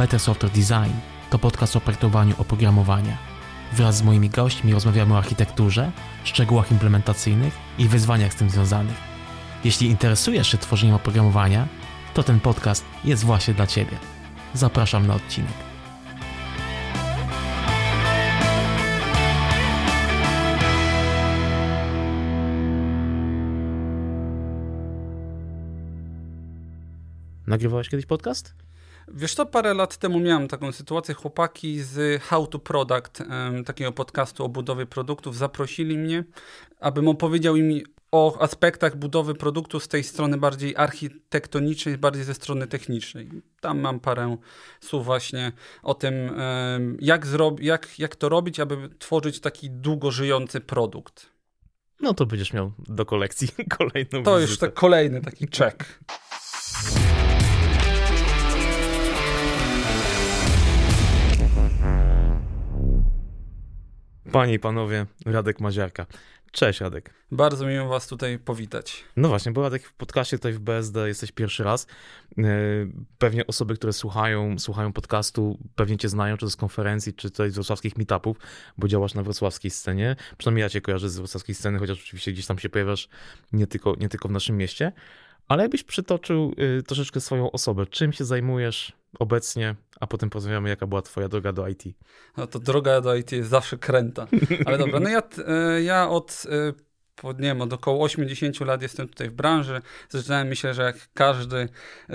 Better Software Design to podcast o projektowaniu oprogramowania. Wraz z moimi gośćmi rozmawiamy o architekturze, szczegółach implementacyjnych i wyzwaniach z tym związanych. Jeśli interesujesz się tworzeniem oprogramowania, to ten podcast jest właśnie dla Ciebie. Zapraszam na odcinek. Nagrywałeś kiedyś podcast? Wiesz to parę lat temu miałem taką sytuację. Chłopaki z How to Product, takiego podcastu o budowie produktów, zaprosili mnie, abym opowiedział im o aspektach budowy produktu z tej strony bardziej architektonicznej, bardziej ze strony technicznej. Tam mam parę słów właśnie o tym, jak, zrob- jak, jak to robić, aby tworzyć taki długo żyjący produkt. No to będziesz miał do kolekcji kolejną To wizytę. już tak kolejny taki check. Panie i panowie, Radek Maziarka. Cześć Radek. Bardzo miło was tutaj powitać. No właśnie, bo Radek w podcaście tutaj w BSD jesteś pierwszy raz. Yy, Pewnie osoby, które słuchają, słuchają podcastu, pewnie cię znają, czy to z konferencji, czy tutaj z wrocławskich meetupów, bo działasz na wrocławskiej scenie. Przynajmniej ja cię kojarzę z wrocławskiej sceny, chociaż oczywiście gdzieś tam się pojawiasz nie tylko, nie tylko w naszym mieście. Ale jakbyś przytoczył yy, troszeczkę swoją osobę, czym się zajmujesz obecnie, a potem porozmawiamy, jaka była twoja droga do IT. No to droga do IT jest zawsze kręta. Ale dobra, no ja, e, ja od, e, nie wiem, od około 80 lat jestem tutaj w branży. Zaczynałem, myślę, że jak każdy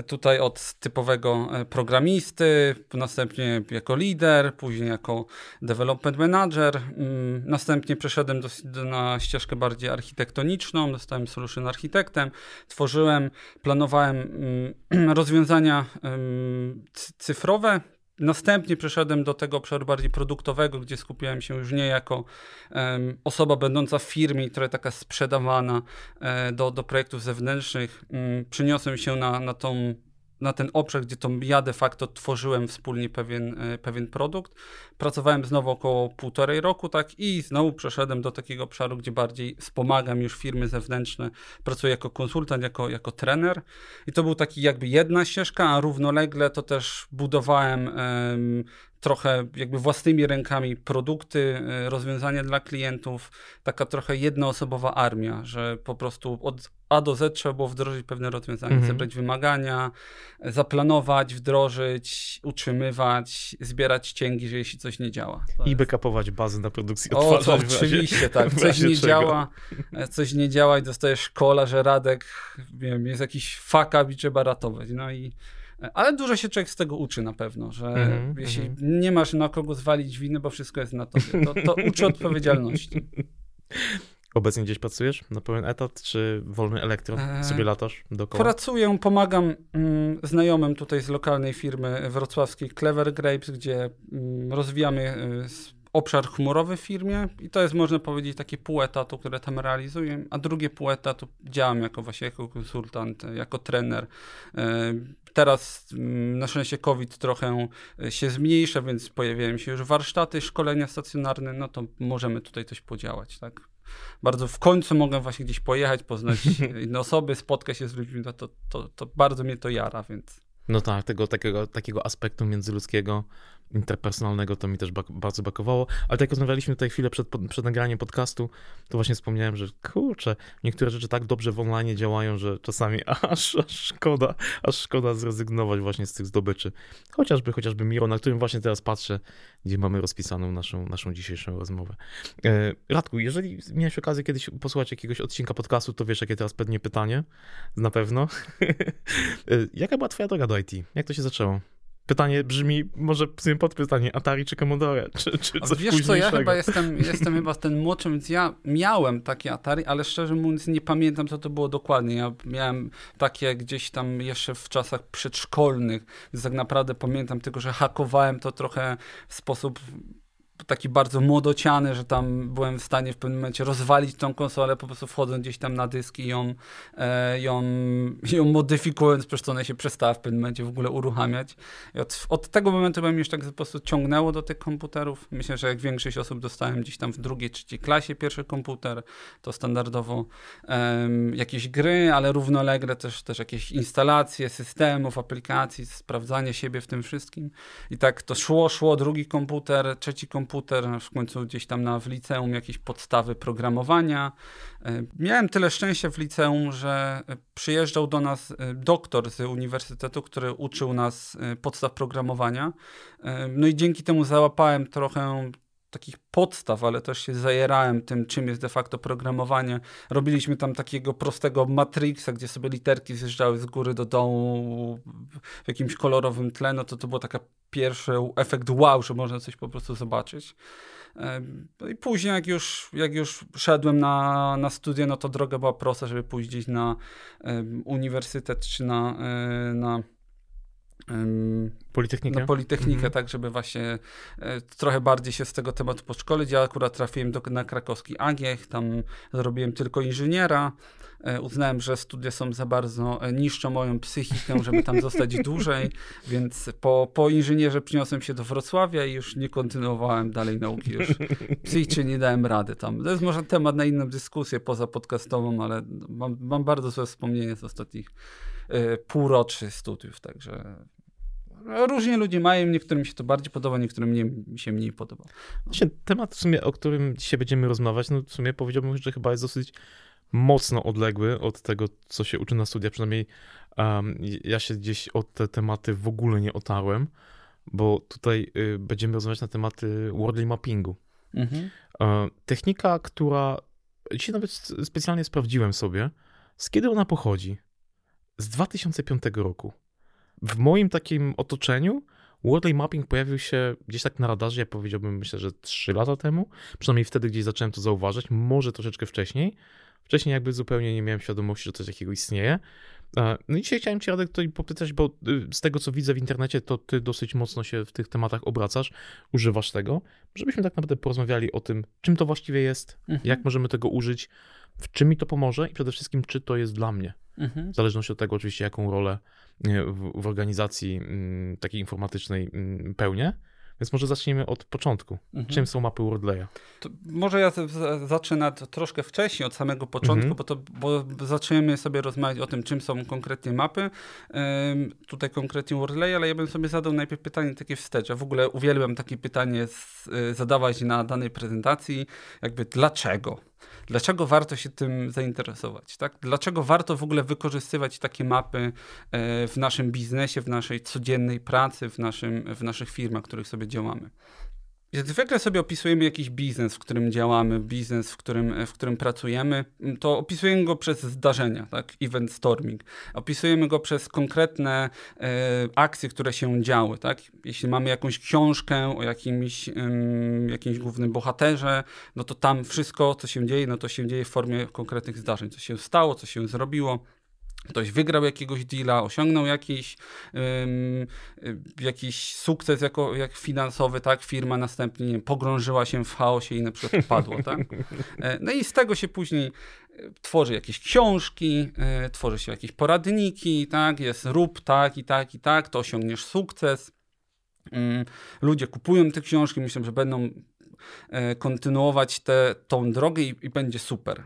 tutaj od typowego e, programisty, następnie jako lider, później jako development manager. Mm, Następnie przeszedłem do, na ścieżkę bardziej architektoniczną, zostałem solution architektem. Tworzyłem, planowałem mm, rozwiązania cy- cyfrowe, Następnie przeszedłem do tego obszaru bardziej produktowego, gdzie skupiałem się już nie jako em, osoba będąca w firmie, która taka sprzedawana e, do, do projektów zewnętrznych. Mm, Przyniosłem się na, na, tą, na ten obszar, gdzie to ja de facto tworzyłem wspólnie pewien, e, pewien produkt. Pracowałem znowu około półtorej roku, tak, i znowu przeszedłem do takiego obszaru, gdzie bardziej wspomagam już firmy zewnętrzne. Pracuję jako konsultant, jako, jako trener. I to był taki jakby jedna ścieżka, a równolegle to też budowałem em, trochę jakby własnymi rękami produkty, e, rozwiązania dla klientów, taka trochę jednoosobowa armia, że po prostu od A do Z trzeba było wdrożyć pewne rozwiązania, Mhm. zebrać wymagania, zaplanować, wdrożyć, utrzymywać, zbierać cięgi, że jeśli coś nie działa. To I jest- backupować bazy na produkcji, o, to oczywiście, tak. Coś nie czego. działa, coś nie działa i dostajesz szkola, że Radek, nie wiem, jest jakiś fuck up i trzeba ratować. No i, ale dużo się człowiek z tego uczy na pewno, że Mhm, jeśli mhm. nie masz na kogo zwalić winy, bo wszystko jest na tobie, to, to uczy odpowiedzialności. Obecnie gdzieś pracujesz na pełen etat, czy wolny elektro? Eee, Sobie latasz dookoła? Pracuję, pomagam mm, znajomym tutaj z lokalnej firmy wrocławskiej Clever Grapes, gdzie mm, rozwijamy y, obszar chmurowy w firmie i to jest, można powiedzieć, takie pół etatu, które tam realizuję, a drugie pół etatu działam jako właśnie jako konsultant, jako trener. Y, Teraz mm, na szczęście COVID trochę y, się zmniejsza, więc pojawiają się już warsztaty, szkolenia stacjonarne, no to możemy tutaj coś podziałać, tak? Bardzo w końcu mogę właśnie gdzieś pojechać, poznać inne osoby, spotkać się z ludźmi, no to, to, to bardzo mnie to jara, więc No tak, tego takiego, takiego aspektu międzyludzkiego, interpersonalnego to mi też bardzo brakowało. Ale tak jak rozmawialiśmy tutaj chwilę przed, przed nagraniem podcastu, to właśnie wspomniałem, że kurczę, niektóre rzeczy tak dobrze w online działają, że czasami aż, aż szkoda, aż szkoda zrezygnować właśnie z tych zdobyczy. Chociażby, chociażby Miro, na którym właśnie teraz patrzę, gdzie mamy rozpisaną naszą, naszą dzisiejszą rozmowę. E, Radku, jeżeli miałeś okazję kiedyś posłuchać jakiegoś odcinka podcastu, to wiesz, jakie teraz pewnie pytanie, na pewno. E, Jaka była twoja droga do IT? Jak to się zaczęło? Pytanie brzmi, może podpytanie, Atari czy Commodore? Czy, czy coś Wiesz co, ja chyba jestem, jestem chyba ten młodszy, więc ja miałem takie Atari, ale szczerze mówiąc nie pamiętam, co to było dokładnie. Ja miałem takie gdzieś tam jeszcze w czasach przedszkolnych, więc tak naprawdę pamiętam tylko, że hakowałem to trochę w sposób taki bardzo młodociany, że tam byłem w stanie w pewnym momencie rozwalić tą konsolę, po prostu wchodząc gdzieś tam na dyski i ją, e, ją, ją modyfikując, przez co ona się przestała w pewnym momencie w ogóle uruchamiać. I od, od tego momentu bym już tak po prostu ciągnęło do tych komputerów. Myślę, że jak większość osób dostałem gdzieś tam w drugiej, trzeciej klasie pierwszy komputer, to standardowo jakieś gry, ale równolegle też, też jakieś instalacje systemów, aplikacji, sprawdzanie siebie w tym wszystkim. I tak to szło, szło, drugi komputer, trzeci komputer, w końcu gdzieś tam na, w liceum jakieś podstawy programowania. E, miałem tyle szczęścia w liceum, że przyjeżdżał do nas e, doktor z uniwersytetu, który uczył nas e, podstaw programowania. No i dzięki temu załapałem trochę takich podstaw, ale też się zajerałem tym, czym jest de facto programowanie. Robiliśmy tam takiego prostego matrixa, gdzie sobie literki zjeżdżały z góry do dołu w jakimś kolorowym tle, no to to był taki pierwszy efekt wow, że można coś po prostu zobaczyć. No I później, jak już, jak już szedłem na, na studia, no to droga była prosta, żeby pójść gdzieś na um, uniwersytet czy na, e, na Politechnikę? Na Politechnikę, mhm. tak, żeby właśnie e, trochę bardziej się z tego tematu podszkolić. Ja akurat trafiłem do, na krakowski AGIech, tam zrobiłem tylko inżyniera. E, uznałem, że studia są za bardzo, e, niszczą moją psychikę, żeby tam zostać dłużej, więc po, po inżynierze przyniosłem się do Wrocławia i już nie kontynuowałem dalej nauki. Już psychicznie nie dałem rady tam. To jest może temat na inną dyskusję poza podcastową, ale mam, mam bardzo złe wspomnienie z ostatnich y, półroczy studiów, także różnie ludzie mają, niektórym się to bardziej podoba, niektórym nie, mi się mniej podoba. Właśnie temat w sumie, o którym dzisiaj będziemy rozmawiać, no w sumie powiedziałbym, że chyba jest dosyć mocno odległy od tego, co się uczy na studiach, przynajmniej um, ja się gdzieś od te tematy w ogóle nie otarłem, bo tutaj y, będziemy rozmawiać na tematy worldly mappingu. Mhm. E, technika, która dzisiaj nawet specjalnie sprawdziłem sobie, z kiedy ona pochodzi? Z 2005 roku. W moim takim otoczeniu Worldly Mapping pojawił się gdzieś tak na radarze, ja powiedziałbym, myślę, że 3 lata temu. Przynajmniej wtedy gdzieś zacząłem to zauważać, może troszeczkę wcześniej. Wcześniej jakby zupełnie nie miałem świadomości, że coś takiego istnieje. No i dzisiaj chciałem Cię, Radek, tutaj popytać, bo y, z tego, co widzę w internecie, to Ty dosyć mocno się w tych tematach obracasz, używasz tego, żebyśmy tak naprawdę porozmawiali o tym, czym to właściwie jest, mhm. jak możemy tego użyć, w czym mi to pomoże i przede wszystkim, czy to jest dla mnie. Mhm. W zależności od tego oczywiście, jaką rolę w, w organizacji mm, takiej informatycznej mm, pełnię. Więc może zacznijmy od początku. Mhm. Czym są mapy Wordleya? Może ja zacznę troszkę wcześniej, od samego początku, mhm. bo, to, bo zaczniemy sobie rozmawiać o tym, czym są konkretnie mapy. tutaj konkretnie Wordleya, ale ja bym sobie zadał najpierw pytanie takie wstecz. Ja w ogóle uwielbiam takie pytanie z, y, zadawać na danej prezentacji, jakby dlaczego? Dlaczego warto się tym zainteresować? Tak? Dlaczego warto w ogóle wykorzystywać takie mapy e, w naszym biznesie, w naszej codziennej pracy, w, naszym, w naszych firmach, w których sobie działamy? Jak zwykle sobie opisujemy jakiś biznes, w którym działamy, biznes, w którym, w którym pracujemy, to opisujemy go przez zdarzenia, tak? Event storming. Opisujemy go przez konkretne e, akcje, które się działy, tak? Jeśli mamy jakąś książkę o jakimś, jakimś głównym bohaterze, no to tam wszystko, co się dzieje, no to się dzieje w formie konkretnych zdarzeń. Co się stało, co się zrobiło ktoś wygrał jakiegoś deala, osiągnął jakiś, um, jakiś sukces jako, jak finansowy, tak, firma następnie wiem, pogrążyła się w chaosie i na przykład padła, tak. E, no i z tego się później e, tworzy jakieś książki, e, tworzy się jakieś poradniki, tak, jest rób tak i tak i tak, to osiągniesz sukces. Um, ludzie kupują te książki, myślę, że będą kontynuować te, tą drogę i, i będzie super.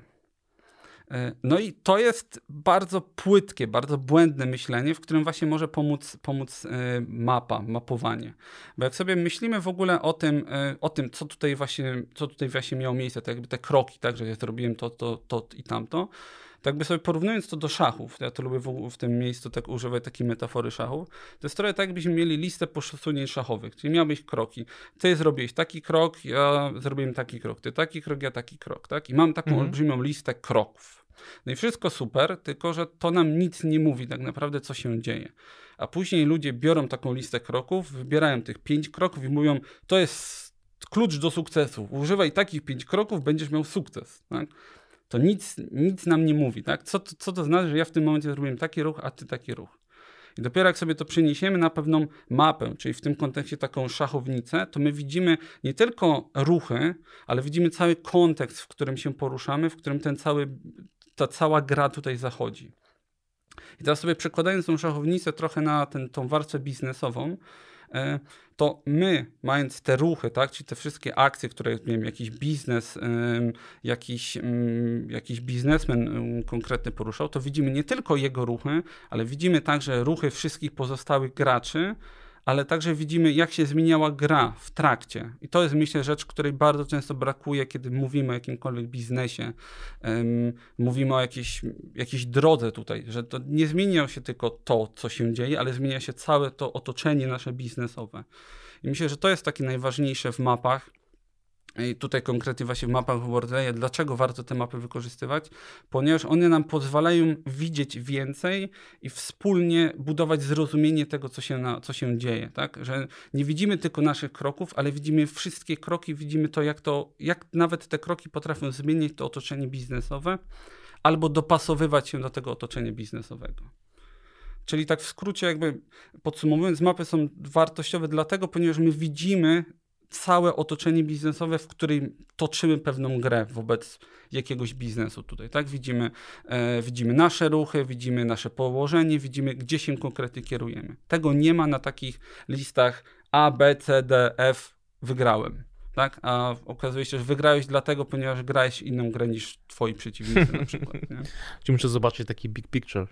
E, no i to jest bardzo płytkie, bardzo błędne myślenie, w którym właśnie może pomóc, pomóc e, mapa, mapowanie. Bo jak sobie myślimy w ogóle o tym, e, o tym co, tutaj właśnie, co tutaj właśnie miało miejsce, to jakby te kroki, tak, że ja zrobiłem to, to, to i tamto, tak by sobie porównując to do szachów, ja to lubię w, w, tym miejscu tak używać takiej metafory szachów, to jest trochę tak, jakbyśmy mieli listę posunięć szachowych, czyli miałbyś kroki. Ty zrobiłeś taki krok, ja zrobiłem taki krok, ty taki krok, ja taki krok, tak? I mam taką mhm. olbrzymią listę kroków. No i wszystko super, tylko że to nam nic nie mówi tak naprawdę, co się dzieje. A później ludzie biorą taką listę kroków, wybierają tych pięć kroków i mówią, to jest klucz do sukcesu. Używaj takich pięć kroków, będziesz miał sukces. Tak? To nic, nic nam nie mówi. Tak? Co, co to znaczy, że ja w tym momencie zrobiłem taki ruch, a ty taki ruch? I dopiero jak sobie to przeniesiemy na pewną mapę, czyli w tym kontekście taką szachownicę, to my widzimy nie tylko ruchy, ale widzimy cały kontekst, w którym się poruszamy, w którym ten cały, ta cała gra tutaj zachodzi. I teraz sobie przekładając tą szachownicę trochę na ten, tą warstwę biznesową, to my, mając te ruchy, tak, czyli te wszystkie akcje, które, nie wiem, jakiś biznes, jakiś, jakiś biznesmen konkretny poruszał, to widzimy nie tylko jego ruchy, ale widzimy także ruchy wszystkich pozostałych graczy, ale także widzimy, jak się zmieniała gra w trakcie. I to jest, myślę, rzecz, której bardzo często brakuje, kiedy mówimy o jakimkolwiek biznesie, um, mówimy o jakiejś, jakiejś drodze tutaj, że to nie zmienia się tylko to, co się dzieje, ale zmienia się całe to otoczenie nasze biznesowe. I myślę, że to jest takie najważniejsze w mapach, i tutaj konkretnie właśnie w mapach WordLaya, dlaczego warto te mapy wykorzystywać? Ponieważ one nam pozwalają widzieć więcej i wspólnie budować zrozumienie tego, co się, na, co się dzieje, tak? Że nie widzimy tylko naszych kroków, ale widzimy wszystkie kroki, widzimy to, jak to, jak nawet te kroki potrafią zmienić to otoczenie biznesowe albo dopasowywać się do tego otoczenia biznesowego. Czyli tak w skrócie, jakby podsumowując, mapy są wartościowe dlatego, ponieważ my widzimy całe otoczenie biznesowe, w którym toczymy pewną grę wobec jakiegoś biznesu tutaj, tak? Widzimy, e, widzimy nasze ruchy, widzimy nasze położenie, widzimy, gdzie się konkretnie kierujemy. Tego nie ma na takich listach A, B, C, D, F, wygrałem. Tak? A okazuje się, że wygrałeś dlatego, ponieważ grałeś inną grę niż twoi przeciwnicy na przykład. Czyli muszę zobaczyć taki big picture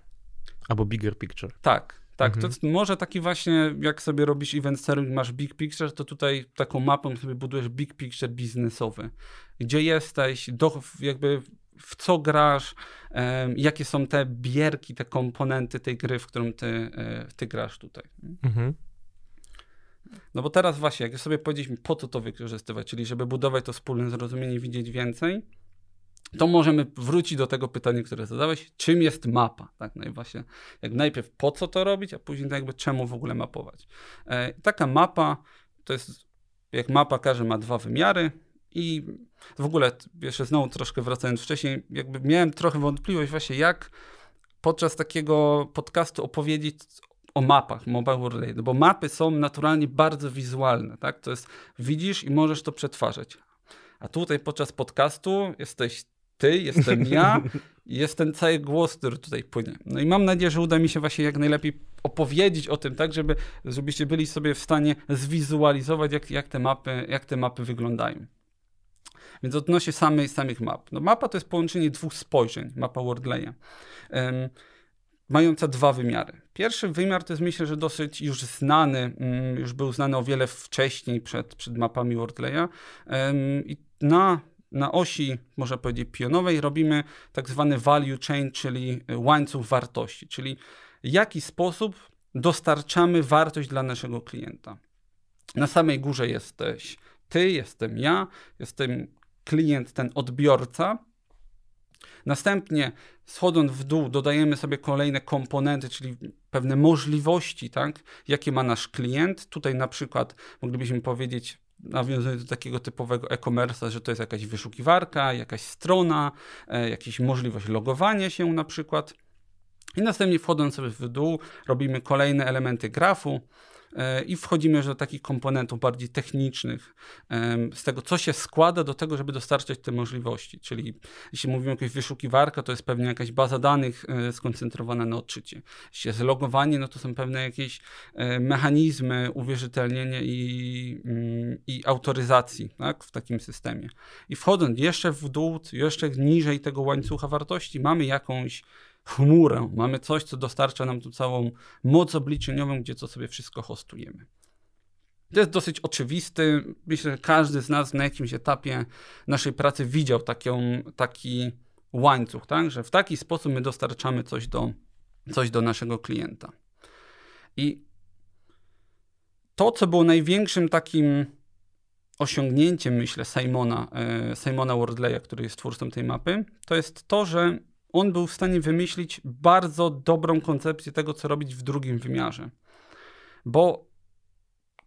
albo bigger picture. Tak, tak, mhm. to może taki właśnie, jak sobie robisz event serum masz big picture, to tutaj taką mapą sobie budujesz big picture biznesowy. Gdzie jesteś, do, jakby w co grasz, jakie są te bierki, te komponenty tej gry, w którą ty, e, ty grasz tutaj. Mhm. No bo teraz właśnie, jak sobie powiedzieliśmy, po co to wykorzystywać, czyli żeby budować to wspólne zrozumienie, widzieć więcej, to możemy wrócić do tego pytania, które zadałeś, czym jest mapa, tak, no i właśnie, jak najpierw po co to robić, a później jakby czemu w ogóle mapować. E, taka mapa, to jest, jak mapa każdy ma dwa wymiary i w ogóle, jeszcze znowu troszkę wracając wcześniej, jakby miałem trochę wątpliwość właśnie, jak podczas takiego podcastu opowiedzieć o mapach, Mobile World bo mapy są naturalnie bardzo wizualne, tak, to jest, widzisz i możesz to przetwarzać, a tutaj podczas podcastu jesteś ty, jestem ja i jest ten cały głos, który tutaj płynie. No i mam nadzieję, że uda mi się właśnie jak najlepiej opowiedzieć o tym, tak, żeby, żebyście byli sobie w stanie zwizualizować, jak, jak, te, mapy, jak te mapy wyglądają. Więc odnośnie samej, samych map. No mapa to jest połączenie dwóch spojrzeń, mapa Wordleya, um, mająca dwa wymiary. Pierwszy wymiar to jest myślę, że dosyć już znany, um, już był znany o wiele wcześniej przed, przed mapami Wordleya um, i na na osi, można powiedzieć, pionowej robimy tak zwany value chain, czyli łańcuch wartości, czyli w jaki sposób dostarczamy wartość dla naszego klienta. Na samej górze jesteś ty, jestem ja, jestem klient, ten odbiorca. Następnie schodząc w dół dodajemy sobie kolejne komponenty, czyli pewne możliwości, tak, jakie ma nasz klient. Tutaj na przykład moglibyśmy powiedzieć nawiązując do takiego typowego e-commerce, że to jest jakaś wyszukiwarka, jakaś strona, e, jakaś możliwość logowania się na przykład. I następnie wchodząc w dół, robimy kolejne elementy grafu, i wchodzimy do takich komponentów bardziej technicznych, z tego, co się składa do tego, żeby dostarczać te możliwości. Czyli jeśli mówimy o jakiejś wyszukiwarka, to jest pewnie jakaś baza danych e, skoncentrowana na odczycie. Jeśli jest logowanie, no to są pewne jakieś e, mechanizmy uwierzytelnienia i, mm, i autoryzacji tak, w takim systemie. I wchodząc jeszcze w dół, jeszcze niżej tego łańcucha wartości, mamy jakąś chmurę, mamy coś, co dostarcza nam tu całą moc obliczeniową, gdzie co sobie wszystko hostujemy. To jest dosyć oczywisty. Myślę, że każdy z nas na jakimś etapie naszej pracy widział taki łańcuch, tak? że w taki sposób my dostarczamy coś do, coś do naszego klienta. I to, co było największym takim osiągnięciem, myślę, Simona, e, Simona Wordleya, który jest twórcą tej mapy, to jest to, że on był w stanie wymyślić bardzo dobrą koncepcję tego, co robić w drugim wymiarze. Bo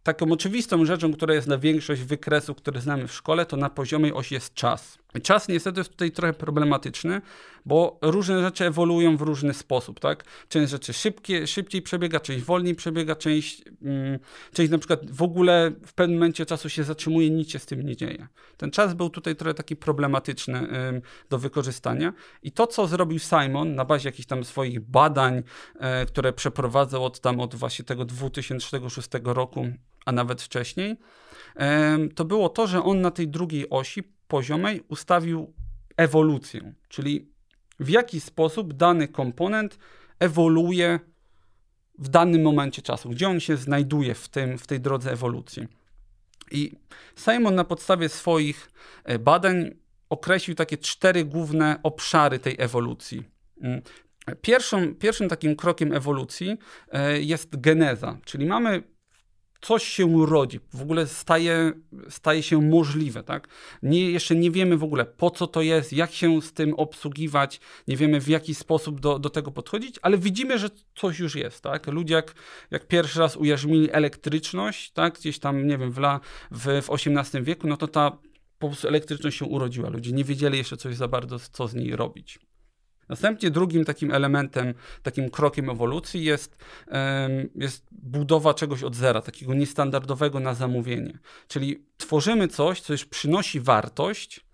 taką oczywistą rzeczą, która jest na większość wykresów, które znamy w szkole, to na poziomie osi jest czas. Czas niestety jest tutaj trochę problematyczny, bo różne rzeczy ewoluują w różny sposób, tak? Część rzeczy szybkie, szybciej przebiega, część wolniej przebiega, część, mm, część na przykład w ogóle w pewnym momencie czasu się zatrzymuje, nic się z tym nie dzieje. Ten czas był tutaj trochę taki problematyczny ym, do wykorzystania i to, co zrobił Simon na bazie jakichś tam swoich badań, e, które przeprowadzał od tam od właśnie tego 2006 roku, a nawet wcześniej, to było to, że on na tej drugiej osi poziomej ustawił ewolucję, czyli w jaki sposób dany komponent ewoluuje w danym momencie czasu, gdzie on się znajduje w, tym, w tej drodze ewolucji. I Simon na podstawie swoich e, badań określił takie cztery główne obszary tej ewolucji. Mm. Pierwszą, pierwszym takim krokiem ewolucji e, jest geneza, czyli mamy coś się urodzi, w ogóle staje, staje się możliwe, tak? Nie, jeszcze nie wiemy w ogóle po co to jest, jak się z tym obsługiwać, nie wiemy w jaki sposób do, do tego podchodzić, ale widzimy, że coś już jest, tak? Ludzie jak, jak pierwszy raz ujarzmili elektryczność, tak? Gdzieś tam, nie wiem, w, la, w, w XVIII wieku, no to ta po prostu elektryczność się urodziła. Ludzie nie wiedzieli jeszcze coś za bardzo, co z niej robić. Następnie drugim takim elementem, takim krokiem ewolucji jest, jest budowa czegoś od zera, takiego niestandardowego na zamówienie. Czyli tworzymy coś, co już przynosi wartość,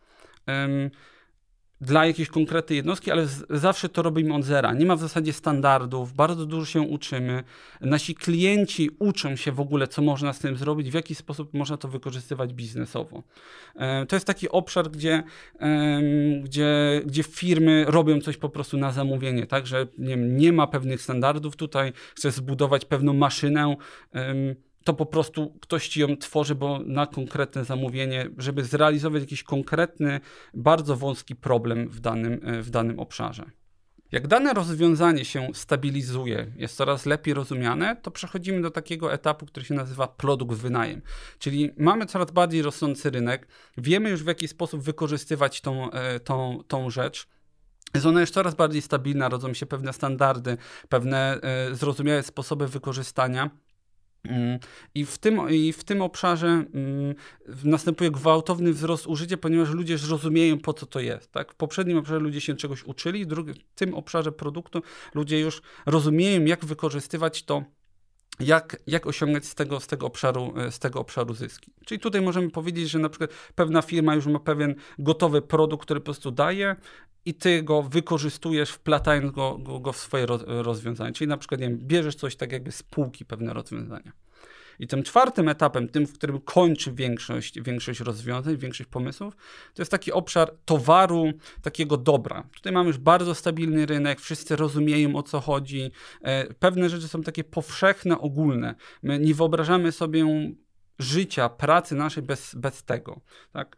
dla jakiejś konkretnej jednostki, ale zawsze to robimy od zera. Nie ma w zasadzie standardów, bardzo dużo się uczymy. Nasi klienci uczą się w ogóle, co można z tym zrobić, w jaki sposób można to wykorzystywać biznesowo. E, to jest taki obszar, gdzie, gdzie, gdzie firmy robią coś po prostu na zamówienie, tak, że nie, nie ma pewnych standardów tutaj, chcę zbudować pewną maszynę, to po prostu ktoś ci ją tworzy, bo na konkretne zamówienie, żeby zrealizować jakiś konkretny, bardzo wąski problem w danym, e, w danym obszarze. Jak dane rozwiązanie się stabilizuje, jest coraz lepiej rozumiane, to przechodzimy do takiego etapu, który się nazywa produkt wynajem. Czyli mamy coraz bardziej rosnący rynek, wiemy już w jaki sposób wykorzystywać tą, e, tą, tą rzecz. Jest ona już coraz bardziej stabilna, rodzą się pewne standardy, pewne e, zrozumiałe sposoby wykorzystania. Mm, I w, tym, I w tym obszarze mm, następuje gwałtowny wzrost użycia, ponieważ ludzie zrozumieją, po co to jest. Tak? W poprzednim obszarze ludzie się czegoś uczyli, w, tym obszarze produktu ludzie już rozumieją, jak wykorzystywać to jak, jak osiągać z tego, z, tego obszaru, e, z tego obszaru zyski. Czyli tutaj możemy powiedzieć, że na przykład pewna firma już ma pewien gotowy produkt, który po prostu daje i ty go wykorzystujesz, wplatając go, go, go w swoje rozwiązanie. Czyli na przykład nie wiem, bierzesz coś tak jakby z półki pewne rozwiązania. I tym czwartym etapem, tym, w którym kończy większość, większość rozwiązań, większość pomysłów, to jest taki obszar towaru, takiego dobra. Tutaj mamy już bardzo stabilny rynek, wszyscy rozumieją o co chodzi. E, pewne rzeczy są takie powszechne, ogólne. My nie wyobrażamy sobie życia, pracy naszej bez, bez tego. Tak?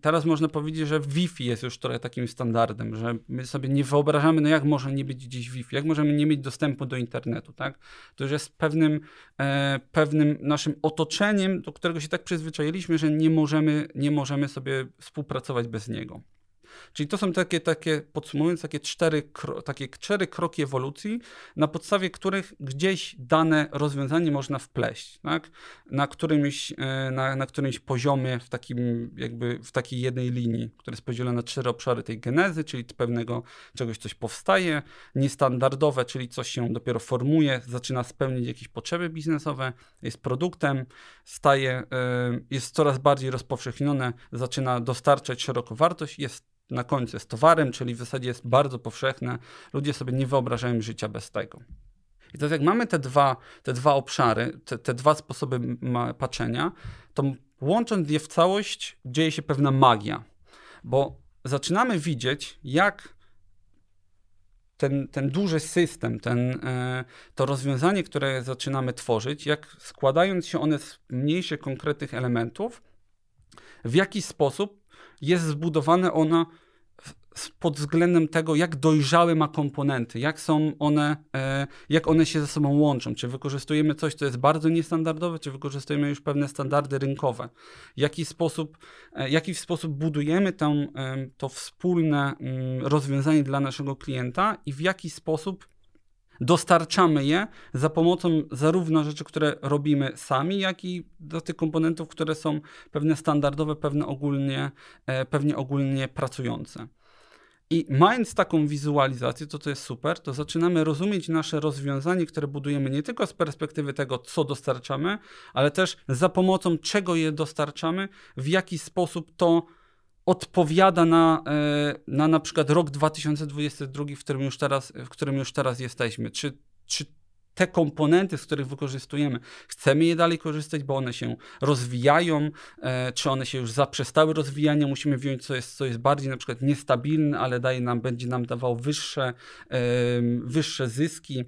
teraz można powiedzieć, że Wi-Fi jest już trochę takim standardem, że my sobie nie wyobrażamy, no jak może nie być gdzieś Wi-Fi, jak możemy nie mieć dostępu do internetu. Tak? To już jest pewnym, e, pewnym naszym otoczeniem, do którego się tak przyzwyczailiśmy, że nie możemy, nie możemy sobie współpracować bez niego. Czyli to są takie, takie podsumowując, takie cztery, takie cztery kroki ewolucji, na podstawie których gdzieś dane rozwiązanie można wpleść, tak? na, którymś, e, na, na którymś poziomie, w takim jakby w takiej jednej linii, która jest podzielona na cztery obszary tej genezy, czyli pewnego czegoś coś powstaje, niestandardowe, czyli coś się dopiero formuje, zaczyna spełnić jakieś potrzeby biznesowe, jest produktem, staje, e, jest coraz bardziej rozpowszechnione, zaczyna dostarczać szeroką wartość, jest na końcu jest towarem, czyli w zasadzie jest bardzo powszechne. Ludzie sobie nie wyobrażają życia bez tego. I teraz jak mamy te dwa, te dwa obszary, te, te dwa sposoby patrzenia, to łącząc je w całość dzieje się pewna magia, bo zaczynamy widzieć, jak ten, ten duży system, ten, e, to rozwiązanie, które zaczynamy tworzyć, jak składając się one z mniejszych, konkretnych elementów, w jaki sposób jest zbudowane ona pod względem tego, jak dojrzałe ma komponenty, jak są one, e, jak one się ze sobą łączą. Czy wykorzystujemy coś, co jest bardzo niestandardowe, czy wykorzystujemy już pewne standardy rynkowe. Jaki sposób, e, jaki sposób budujemy tą, to wspólne mm, rozwiązanie dla naszego klienta i w jaki sposób dostarczamy je za pomocą zarówno rzeczy, które robimy sami, jak i do tych komponentów, które są pewne standardowe, pewne ogólnie, e, pewnie ogólnie pracujące. I mając taką wizualizację, to to jest super, to zaczynamy rozumieć nasze rozwiązanie, które budujemy nie tylko z perspektywy tego, co dostarczamy, ale też za pomocą czego je dostarczamy, w jaki sposób to odpowiada na, e, na na przykład rok 2022, w którym już teraz, w którym już teraz jesteśmy. Czy, czy te komponenty, z których wykorzystujemy, chcemy je dalej korzystać, bo one się rozwijają, e, czy one się już zaprzestały rozwijania, musimy wziąć co jest, co jest bardziej na przykład niestabilne, ale daje nam, będzie nam dawało wyższe, e, wyższe zyski,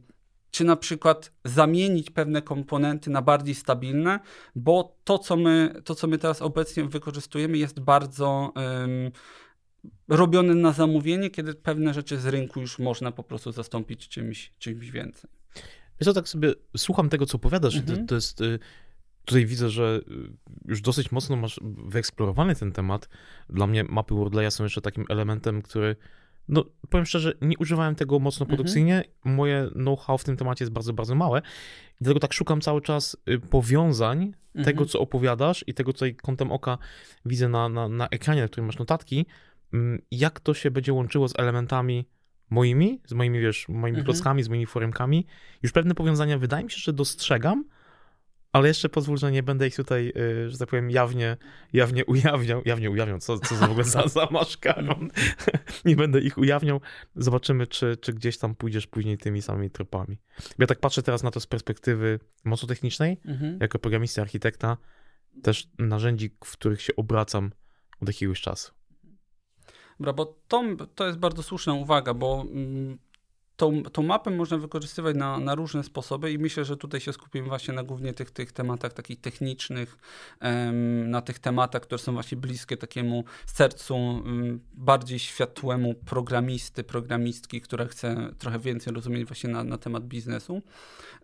czy na przykład zamienić pewne komponenty na bardziej stabilne, bo to, co my, to, co my teraz obecnie wykorzystujemy, jest bardzo robione na zamówienie, kiedy pewne rzeczy z rynku już można po prostu zastąpić czymś, czymś więcej. Wiesz co, tak sobie słucham tego, co opowiadasz mhm. to, to jest... Y, tutaj widzę, że y, już dosyć mocno masz wyeksplorowany ten temat. Dla mnie mapy Wordleya są jeszcze takim elementem, który no, powiem szczerze, nie używałem tego mocno mhm. produkcyjnie. Mhm. Moje know-how w tym temacie jest bardzo, bardzo małe. Dlatego tak szukam cały czas y, powiązań mhm. tego, co opowiadasz i tego, co kątem oka widzę na, na, na ekranie, na którym masz notatki, mm, jak to się będzie łączyło z elementami moimi, z moimi, wiesz, moimi mhm. klockami, z moimi foremkami. Już pewne powiązania wydaje mi się, że dostrzegam, ale jeszcze pozwól, że nie będę ich tutaj, y, że tak powiem, jawnie, jawnie ujawniał. Jawnie ujawniał, co, co za w ogóle za, za maszkaron. nie będę ich ujawniał. Zobaczymy, czy, czy gdzieś tam pójdziesz później tymi samymi tropami. Ja tak patrzę teraz na to z perspektywy mocno technicznej, mhm. jako programisty, architekta, też narzędzi, w których się obracam od jakiegoś czasu. Dobra, bo to, to jest bardzo słuszna uwaga, bo mm, tą, tą mapę można wykorzystywać na, na różne sposoby i myślę, że tutaj się skupimy właśnie na głównie tych, tych tematach takich technicznych, na tych tematach, które są właśnie bliskie takiemu sercu bardziej światłemu programisty, programistki, która chce trochę więcej rozumieć właśnie na, na temat biznesu.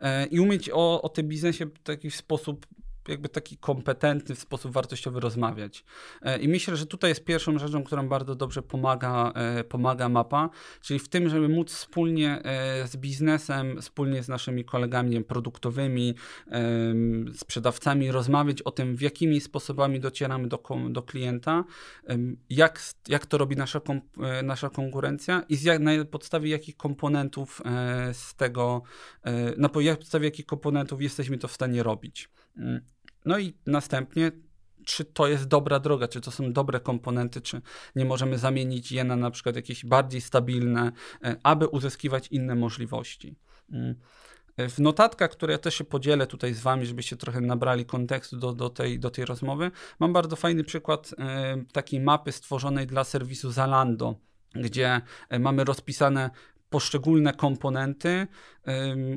E, i umieć o, o tym biznesie w taki sposób jakby taki kompetentny w sposób wartościowy rozmawiać. E, I myślę, że tutaj jest pierwszą rzeczą, którą bardzo dobrze pomaga, e, pomaga mapa, czyli w tym, żeby móc wspólnie e, z biznesem, wspólnie z naszymi kolegami produktowymi, sprzedawcami rozmawiać o tym, w jakimi sposobami docieramy do, do klienta, jak, jak to robi nasza, nasza konkurencja i z jak, na podstawie jakich komponentów z tego, na podstawie jakich komponentów jesteśmy to w stanie robić. Mm. No i następnie, czy to jest dobra droga, czy to są dobre komponenty, czy nie możemy zamienić je na na przykład jakieś bardziej stabilne, e, aby uzyskiwać inne możliwości. Mm. W notatkach, które ja też się podzielę tutaj z Wami, żebyście trochę nabrali kontekstu do, do, tej, do tej rozmowy, mam bardzo fajny przykład e, takiej mapy stworzonej dla serwisu Zalando, gdzie e, mamy rozpisane poszczególne komponenty,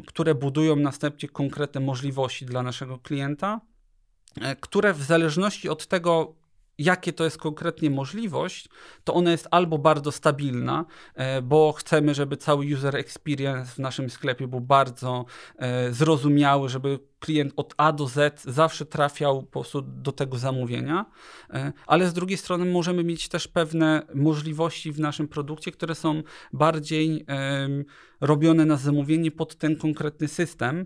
które budują następnie konkretne możliwości dla naszego klienta, e, które w zależności od tego, jakie to jest konkretnie możliwość, to ona jest albo bardzo stabilna, e, bo chcemy, żeby cały user experience w naszym sklepie był bardzo e, zrozumiały, żeby klient od A do Z zawsze trafiał po prostu do tego zamówienia, e, ale z drugiej strony możemy mieć też pewne możliwości w naszym produkcie, które są bardziej robione na zamówienie pod ten konkretny system,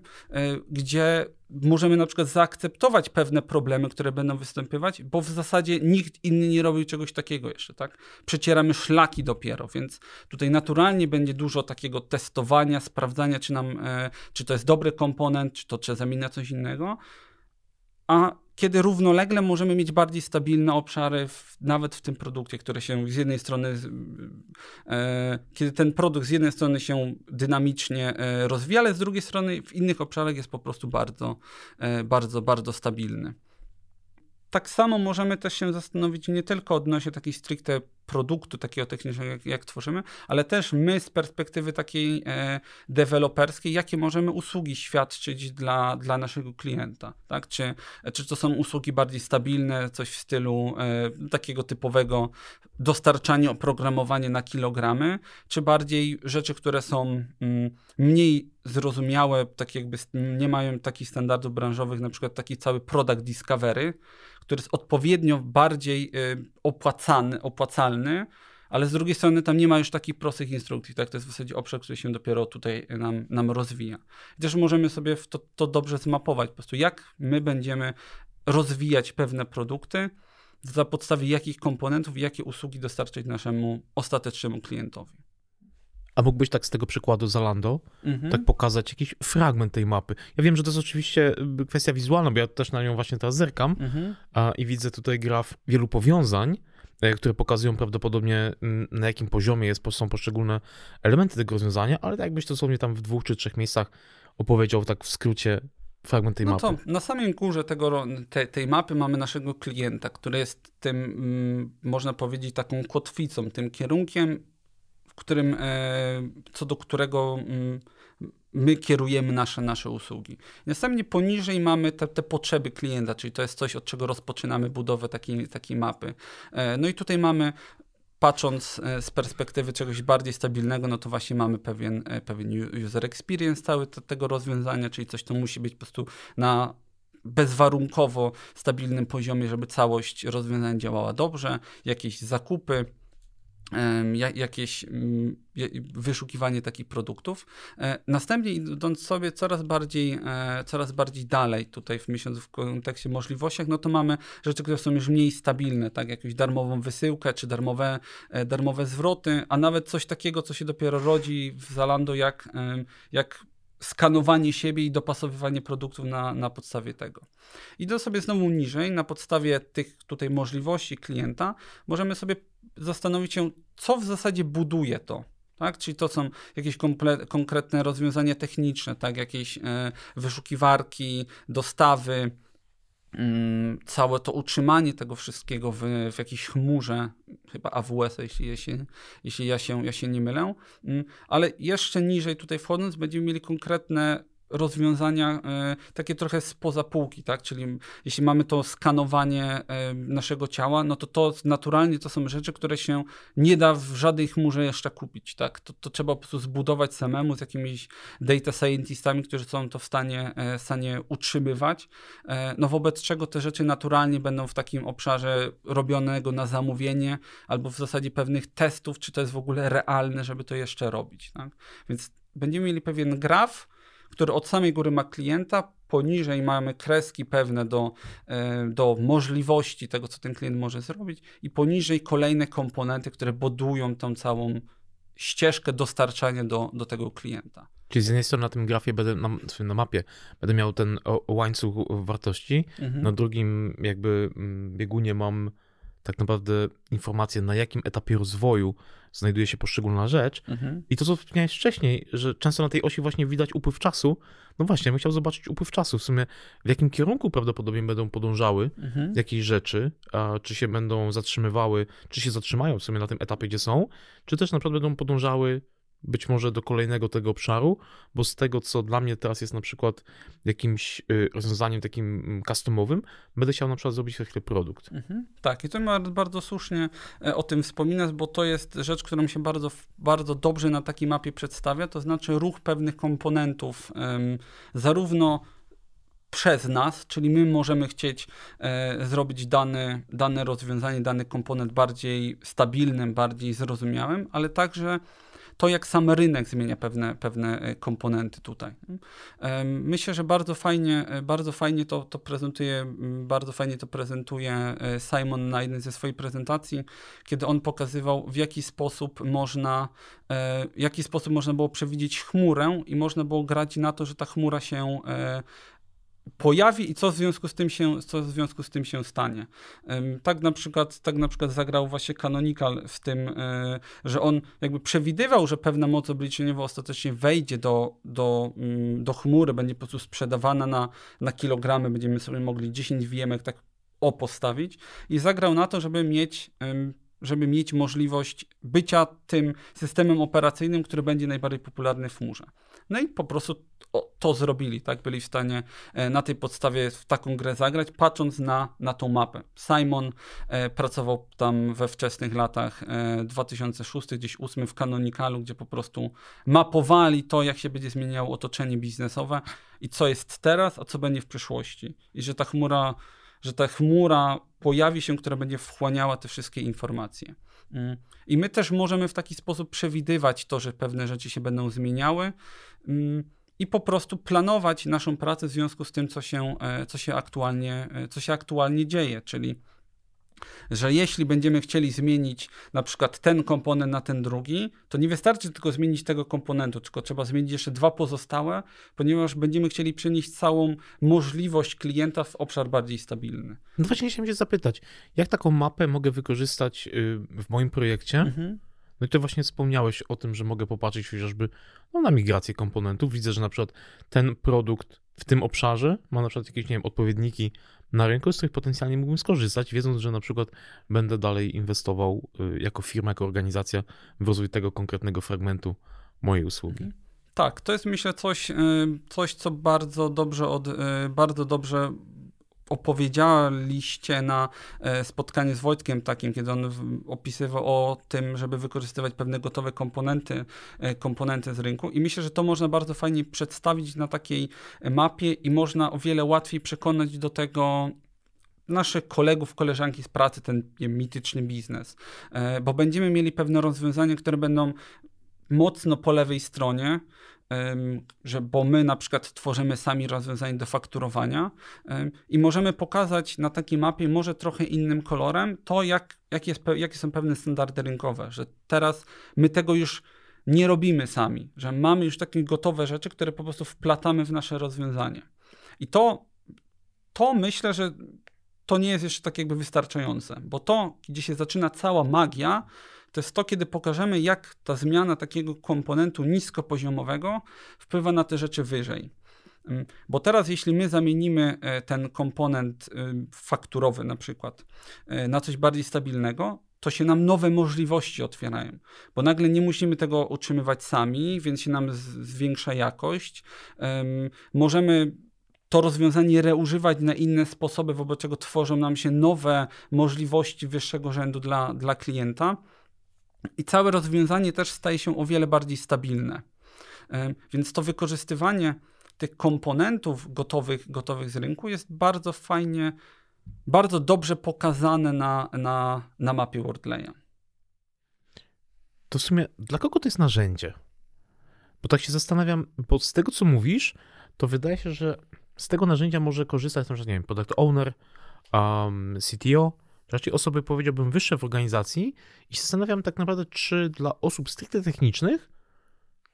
gdzie możemy na przykład zaakceptować pewne problemy, które będą występować, bo w zasadzie nikt inny nie robił czegoś takiego jeszcze, tak? Przecieramy szlaki dopiero, więc tutaj naturalnie będzie dużo takiego testowania, sprawdzania, czy nam, e, czy to jest dobry komponent, czy to trzeba zamienić coś innego, a kiedy równolegle możemy mieć bardziej stabilne obszary, w, nawet w tym produkcie, które się z jednej strony, e, kiedy ten produkt z jednej strony się dynamicznie e, rozwija, ale z drugiej strony w innych obszarach jest po prostu bardzo, e, bardzo, bardzo stabilny. Tak samo możemy też się zastanowić nie tylko odnośnie takiej stricte produktu takiego technicznego, jak, jak tworzymy, ale też my z perspektywy takiej e, deweloperskiej, jakie możemy usługi świadczyć dla, dla naszego klienta, tak? Czy, czy to są usługi bardziej stabilne, coś w stylu e, takiego typowego dostarczania oprogramowania na kilogramy, czy bardziej rzeczy, które są mm, mniej zrozumiałe, tak jakby nie mają takich standardów branżowych, na przykład taki cały product discovery, który jest odpowiednio bardziej y, opłacany, opłacalny, ale z drugiej strony tam nie ma już takich prostych instrukcji, tak? To jest w zasadzie obszar, który się dopiero tutaj nam, nam rozwija. I też możemy sobie to, to dobrze zmapować, po prostu jak my będziemy rozwijać pewne produkty, za podstawie jakich komponentów jakie usługi dostarczyć naszemu ostatecznemu klientowi. A mógłbyś tak z tego przykładu Zalando mhm. tak pokazać jakiś fragment tej mapy? Ja wiem, że to jest oczywiście y, kwestia wizualna, bo ja też na nią właśnie teraz zerkam mhm. a, i widzę tutaj graf wielu powiązań, e, które pokazują prawdopodobnie na jakim poziomie jest, są poszczególne elementy tego rozwiązania, ale tak jakbyś to sobie tam w dwóch czy trzech miejscach opowiedział tak w skrócie fragment tej no mapy. To na samej górze tego, te, tej mapy mamy naszego klienta, który jest tym, mm, można powiedzieć, taką kotwicą, tym kierunkiem, którym, e, co do którego mm, my kierujemy nasze, nasze usługi. Następnie poniżej mamy te, te potrzeby klienta, czyli to jest coś, od czego rozpoczynamy budowę takiej, takiej mapy. E, no i tutaj mamy patrząc e, z perspektywy czegoś bardziej stabilnego, no to właśnie mamy pewien, pewien user experience cały tego rozwiązania, czyli coś, co musi być po prostu na bezwarunkowo stabilnym poziomie, żeby całość rozwiązania działała dobrze, jakieś zakupy, jakieś mm, wyszukiwanie takich produktów. E, następnie idąc sobie coraz bardziej, e, coraz bardziej dalej tutaj w miesiącu w kontekście możliwościach, no to mamy rzeczy, które są już mniej stabilne, tak jakąś darmową wysyłkę, czy darmowe, e, darmowe zwroty, a nawet coś takiego, co się dopiero rodzi w Zalando, jak, jak skanowanie siebie i dopasowywanie produktów na, na podstawie tego. Idąc sobie znowu niżej, na podstawie tych tutaj możliwości klienta, możemy sobie zastanowić się, co w zasadzie buduje to. Tak? Czyli to są jakieś konkretne rozwiązania techniczne, tak? jakieś e, wyszukiwarki, dostawy, mm, całe to utrzymanie tego wszystkiego w, w jakiejś chmurze, chyba AWS, jeśli, jeśli, jeśli ja, się, ja się nie mylę, mm, ale jeszcze niżej tutaj wchodząc będziemy mieli konkretne rozwiązania e, takie trochę spoza półki, tak? Czyli jeśli mamy to skanowanie e, naszego ciała, no to to naturalnie to są rzeczy, które się nie da w żadnej chmurze jeszcze kupić, tak? To, to trzeba po prostu zbudować samemu z jakimiś data scientistami, którzy są to w stanie, e, stanie utrzymywać, no wobec czego te rzeczy naturalnie będą w takim obszarze robionego na zamówienie albo w zasadzie pewnych testów, czy to jest w ogóle realne, żeby to jeszcze robić, tak? Więc będziemy mieli pewien graf, który od samej góry ma klienta, poniżej mamy kreski pewne do, e, do możliwości tego, co ten klient może zrobić, i poniżej kolejne komponenty, które budują tą całą ścieżkę dostarczania do, do tego klienta. Czyli z jednej strony na tym grafie, będę, na, na mapie, będę miał ten łańcuch wartości, mhm. na drugim jakby mm, biegunie mam tak naprawdę informacje, na jakim etapie rozwoju znajduje się poszczególna rzecz. Mhm. I to, co wspomniałeś wcześniej, że często na tej osi właśnie widać upływ czasu. No właśnie, bym chciał zobaczyć upływ czasu, w sumie w jakim kierunku prawdopodobnie będą podążały mhm. jakieś rzeczy, czy się będą zatrzymywały, czy się zatrzymają w sumie na tym etapie, gdzie są, czy też na przykład będą podążały być może do kolejnego tego obszaru, bo z tego, co dla mnie teraz jest na przykład jakimś y, rozwiązaniem takim mm, customowym, będę chciał na przykład zrobić za chwilę produkt. Mhm. Tak, i to bardzo słusznie e, o tym wspominasz, bo to jest rzecz, którą się bardzo, bardzo dobrze na takiej mapie przedstawia, to znaczy ruch pewnych komponentów, zarówno przez nas, czyli my możemy chcieć e, zrobić dane, dane rozwiązanie, dany komponent bardziej stabilnym, bardziej zrozumiałym, ale także to, jak sam rynek zmienia pewne, pewne e, komponenty tutaj. Myślę, że bardzo fajnie, e, bardzo fajnie to, to prezentuje, bardzo fajnie to prezentuje e, Simon na jednej ze swoich prezentacji, kiedy on pokazywał, w jaki sposób można, w jaki sposób można było przewidzieć chmurę i można było grać na to, że ta chmura się pojawi i co w związku z tym się, co w związku z tym się stanie. Tak na przykład, tak na przykład zagrał właśnie Canonical w tym, e, że on jakby przewidywał, że pewna moc obliczeniowa ostatecznie wejdzie do, do, mm, do chmury, będzie po prostu sprzedawana na, na kilogramy, będziemy sobie mogli 10 wiem tak o postawić i zagrał na to, żeby mieć żeby mieć możliwość bycia tym systemem operacyjnym, który będzie najbardziej popularny w chmurze. No i po prostu to zrobili, tak? Byli w stanie e, na tej podstawie w taką grę zagrać, patrząc na, na tą mapę. Simon e, pracował tam we wczesnych latach e, 2006, gdzieś 2008 w Canonicalu, gdzie po prostu mapowali to, jak się będzie zmieniało otoczenie biznesowe i co jest teraz, a co będzie w przyszłości. I że ta chmura że ta chmura pojawi się, która będzie wchłaniała te wszystkie informacje. Mm. I my też możemy w taki sposób przewidywać to, że pewne rzeczy się będą zmieniały mm, i po prostu planować naszą pracę w związku z tym, co się, e, co się, aktualnie, e, co się aktualnie dzieje, czyli że jeśli będziemy chcieli zmienić na przykład ten komponent na ten drugi, to nie wystarczy tylko zmienić tego komponentu, tylko trzeba zmienić jeszcze dwa pozostałe, ponieważ będziemy chcieli przenieść całą możliwość klienta w obszar bardziej stabilny. No właśnie chciałem się zapytać, jak taką mapę mogę wykorzystać y, w moim projekcie? Mhm. No i ty właśnie wspomniałeś o tym, że mogę popatrzeć chociażby no, na migrację komponentów. Widzę, że na przykład ten produkt w tym obszarze ma na przykład jakieś, nie wiem, odpowiedniki na rynku, z których potencjalnie mógłbym skorzystać, wiedząc, że na przykład będę dalej inwestował y, jako firma, jako organizacja w rozwój tego konkretnego fragmentu mojej usługi. Mhm. Tak, to jest myślę coś, y, coś co bardzo dobrze, od, y, bardzo dobrze opowiedzieliście na e, spotkanie z Wojtkiem takim, kiedy on opisywał o tym, żeby wykorzystywać pewne gotowe komponenty, e, komponenty z rynku. I myślę, że to można bardzo fajnie przedstawić na takiej mapie i można o wiele łatwiej przekonać do tego naszych kolegów, koleżanki z pracy, ten wiem, mityczny biznes, e, bo będziemy mieli pewne rozwiązania, które będą mocno po lewej stronie, że bo my na przykład tworzymy sami rozwiązanie do fakturowania i możemy pokazać na takiej mapie może trochę innym kolorem to, jak, jak jest, jakie są pewne standardy rynkowe, że teraz my tego już nie robimy sami, że mamy już takie gotowe rzeczy, które po prostu wplatamy w nasze rozwiązanie. I to, to myślę, że to nie jest jeszcze tak jakby wystarczające, bo to, gdzie się zaczyna cała magia, to jest to, kiedy pokażemy, jak ta zmiana takiego komponentu niskopoziomowego wpływa na te rzeczy wyżej. Mm, bo teraz, jeśli my zamienimy e, ten komponent y, fakturowy, na przykład, e, na coś bardziej stabilnego, to się nam nowe możliwości otwierają, bo nagle nie musimy tego utrzymywać sami, więc się nam zwiększa jakość. Możemy to rozwiązanie reużywać na inne sposoby, wobec czego tworzą nam się nowe możliwości wyższego rzędu dla, dla klienta. I całe rozwiązanie też staje się o wiele bardziej stabilne. Więc to wykorzystywanie tych komponentów gotowych, gotowych z rynku jest bardzo fajnie, bardzo dobrze pokazane na, na, na mapie WordLaya. To w sumie, dla kogo to jest narzędzie? Bo tak się zastanawiam, bo z tego co mówisz, to wydaje się, że z tego narzędzia może korzystać na przykład, nie wiem, product owner, um, CTO, raczej osoby, powiedziałbym, wyższe w organizacji i się zastanawiam tak naprawdę, czy dla osób stricte technicznych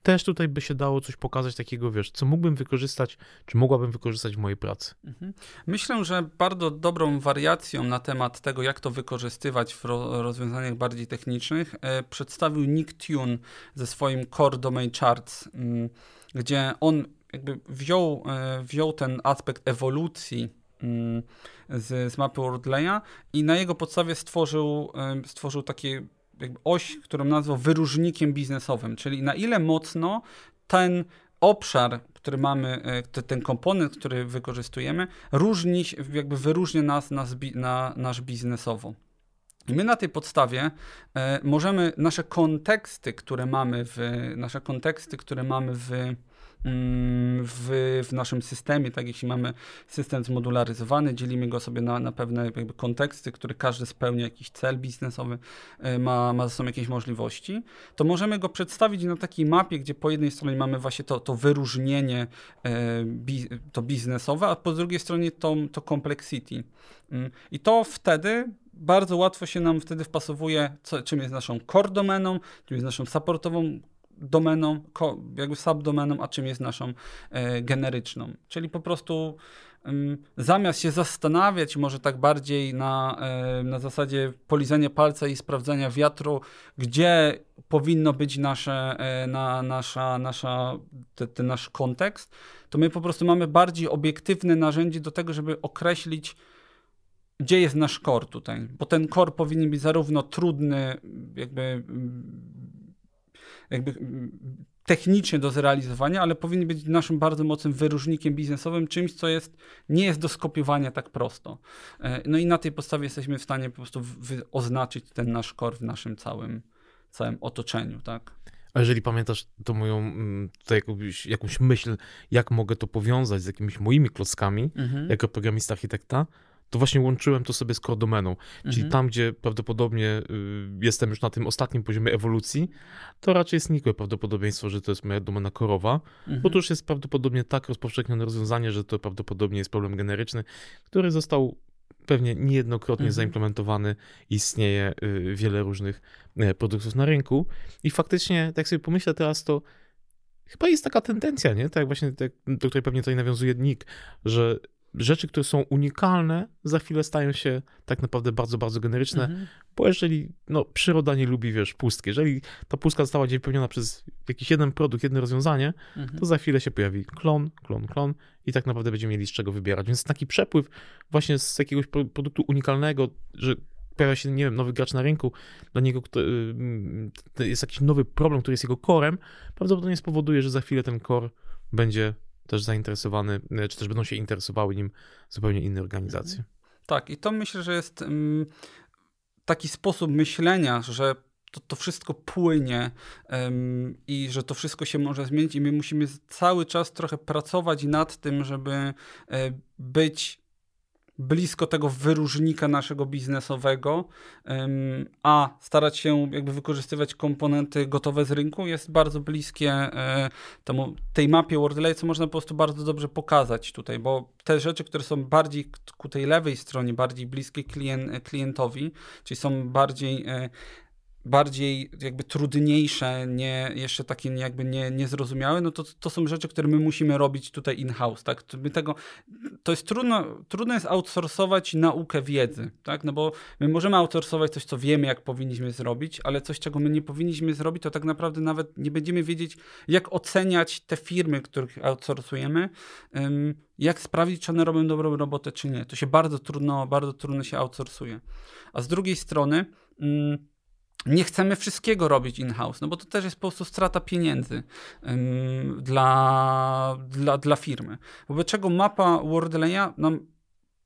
też tutaj by się dało coś pokazać takiego, wiesz, co mógłbym wykorzystać, czy mogłabym wykorzystać w mojej pracy. Mhm. Myślę, że bardzo dobrą wariacją na temat tego, jak to wykorzystywać w rozwiązaniach bardziej technicznych, e, przedstawił Nick Tune ze swoim Core Domain Charts, mm, gdzie on jakby wziął, e, wziął ten aspekt ewolucji z, z mapy WordLaya i na jego podstawie stworzył, stworzył takie oś, którą nazwał wyróżnikiem biznesowym, czyli na ile mocno ten obszar, który mamy, e, ten komponent, który wykorzystujemy, różni, jakby wyróżnia nas na, na nasz biznesowo. I my na tej podstawie e, możemy nasze konteksty, które mamy w, nasze konteksty, które mamy w w, w naszym systemie, tak jeśli mamy system zmodularyzowany, dzielimy go sobie na, na pewne jakby konteksty, które każdy spełnia jakiś cel biznesowy, e, ma, ma ze sobą jakieś możliwości, to możemy go przedstawić na takiej mapie, gdzie po jednej stronie mamy właśnie to, to wyróżnienie bi, to biznesowe, a po drugiej stronie to, to complexity. Mm, I to wtedy bardzo łatwo się nam wtedy wpasowuje, co, czym jest naszą core domeną, czym jest naszą supportową domeną, jakby subdomeną, a czym jest naszą e, generyczną. Czyli po prostu zamiast się zastanawiać, może tak bardziej na, e, na zasadzie polizania palca i sprawdzania wiatru, gdzie powinno być nasze, e, na, nasza, nasza, te, ten nasz kontekst, to my po prostu mamy bardziej obiektywne narzędzie do tego, żeby określić, gdzie jest nasz core tutaj, bo ten core powinien być zarówno trudny, jakby jakby mm, technicznie do zrealizowania, ale powinien być naszym bardzo mocnym wyróżnikiem biznesowym, czymś, co jest, nie jest do skopiowania tak prosto. E, no i na tej podstawie jesteśmy w stanie po prostu oznaczyć ten nasz core w naszym całym, całym otoczeniu, tak? A jeżeli pamiętasz to moją mm, tutaj jakąś, jakąś myśl, jak mogę to powiązać z jakimiś moimi klockami, mhm. jako programista architekta, to właśnie łączyłem to sobie z core domeną. Czyli Mhm. tam, gdzie prawdopodobnie y, jestem już na tym ostatnim poziomie ewolucji, to raczej jest nikłe prawdopodobieństwo, że to jest moja domena korowa, Mhm. bo to już jest prawdopodobnie tak rozpowszechnione rozwiązanie, że to prawdopodobnie jest problem generyczny, który został pewnie niejednokrotnie Mhm. zaimplementowany. Istnieje y, wiele różnych y, produktów na rynku i faktycznie, tak sobie pomyślę teraz, to chyba jest taka tendencja, nie? Tak właśnie, tak, do której pewnie tutaj nawiązuje Nick, że rzeczy, które są unikalne, za chwilę stają się tak naprawdę bardzo, bardzo generyczne, Mhm. bo jeżeli, no, przyroda nie lubi, wiesz, pustki. Jeżeli ta pustka została gdzieś wypełniona przez jakiś jeden produkt, jedno rozwiązanie, Mhm. to za chwilę się pojawi klon, klon, klon i tak naprawdę będziemy mieli z czego wybierać. Więc taki przepływ właśnie z jakiegoś pro- produktu unikalnego, że pojawia się, nie wiem, nowy gracz na rynku, dla niego y, jest jakiś nowy problem, który jest jego korem, prawdopodobnie spowoduje, że za chwilę ten core będzie też zainteresowany, y, czy też będą się interesowały nim zupełnie inne organizacje. Tak, i to myślę, że jest mm, taki sposób myślenia, że to, to wszystko płynie em, i że to wszystko się może zmienić, i my musimy cały czas trochę pracować nad tym, żeby e, być blisko tego wyróżnika naszego biznesowego, a starać się jakby wykorzystywać komponenty gotowe z rynku jest bardzo bliskie e, temu, tej mapie WordLay, co można po prostu bardzo dobrze pokazać tutaj, bo te rzeczy, które są bardziej ku tej lewej stronie, bardziej bliskie klien, klientowi, czyli są bardziej e, bardziej jakby trudniejsze, nie, jeszcze takie jakby nie, niezrozumiałe, no to, to są rzeczy, które my musimy robić tutaj in-house, tak? My tego, to jest trudno, trudno jest outsourcować naukę wiedzy, tak? No bo my możemy outsourcować coś, co wiemy, jak powinniśmy zrobić, ale coś, czego my nie powinniśmy zrobić, to tak naprawdę nawet nie będziemy wiedzieć, jak oceniać te firmy, których outsourcujemy, jak sprawdzić, czy one robią dobrą robotę, czy nie. To się bardzo trudno, bardzo trudno się outsourcuje. A z drugiej strony, nie chcemy wszystkiego robić in-house, no bo to też jest po prostu strata pieniędzy ym, dla, dla, dla firmy. Wobec czego mapa Wordleya nam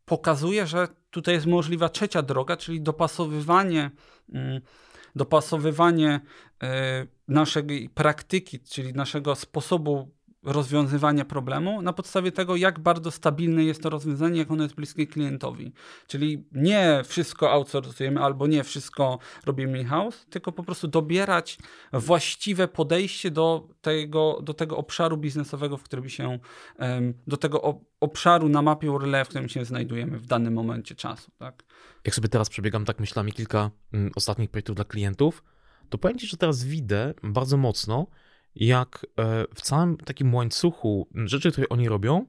pokazuje, że tutaj jest możliwa trzecia droga, czyli dopasowywanie, ym, dopasowywanie y, naszej praktyki, czyli naszego sposobu rozwiązywania problemu na podstawie tego, jak bardzo stabilne jest to rozwiązanie, jak ono jest bliskie klientowi. Czyli nie wszystko outsourcujemy albo nie wszystko robimy in-house, tylko po prostu dobierać właściwe podejście do tego, do tego obszaru biznesowego, w którym się, do tego obszaru na mapie URL, w którym się znajdujemy w danym momencie czasu. Tak? Jak sobie teraz przebiegam tak myślami kilka mm, ostatnich projektów dla klientów, to powiem Ci, że teraz widzę bardzo mocno, jak e, w całym takim łańcuchu rzeczy, które oni robią,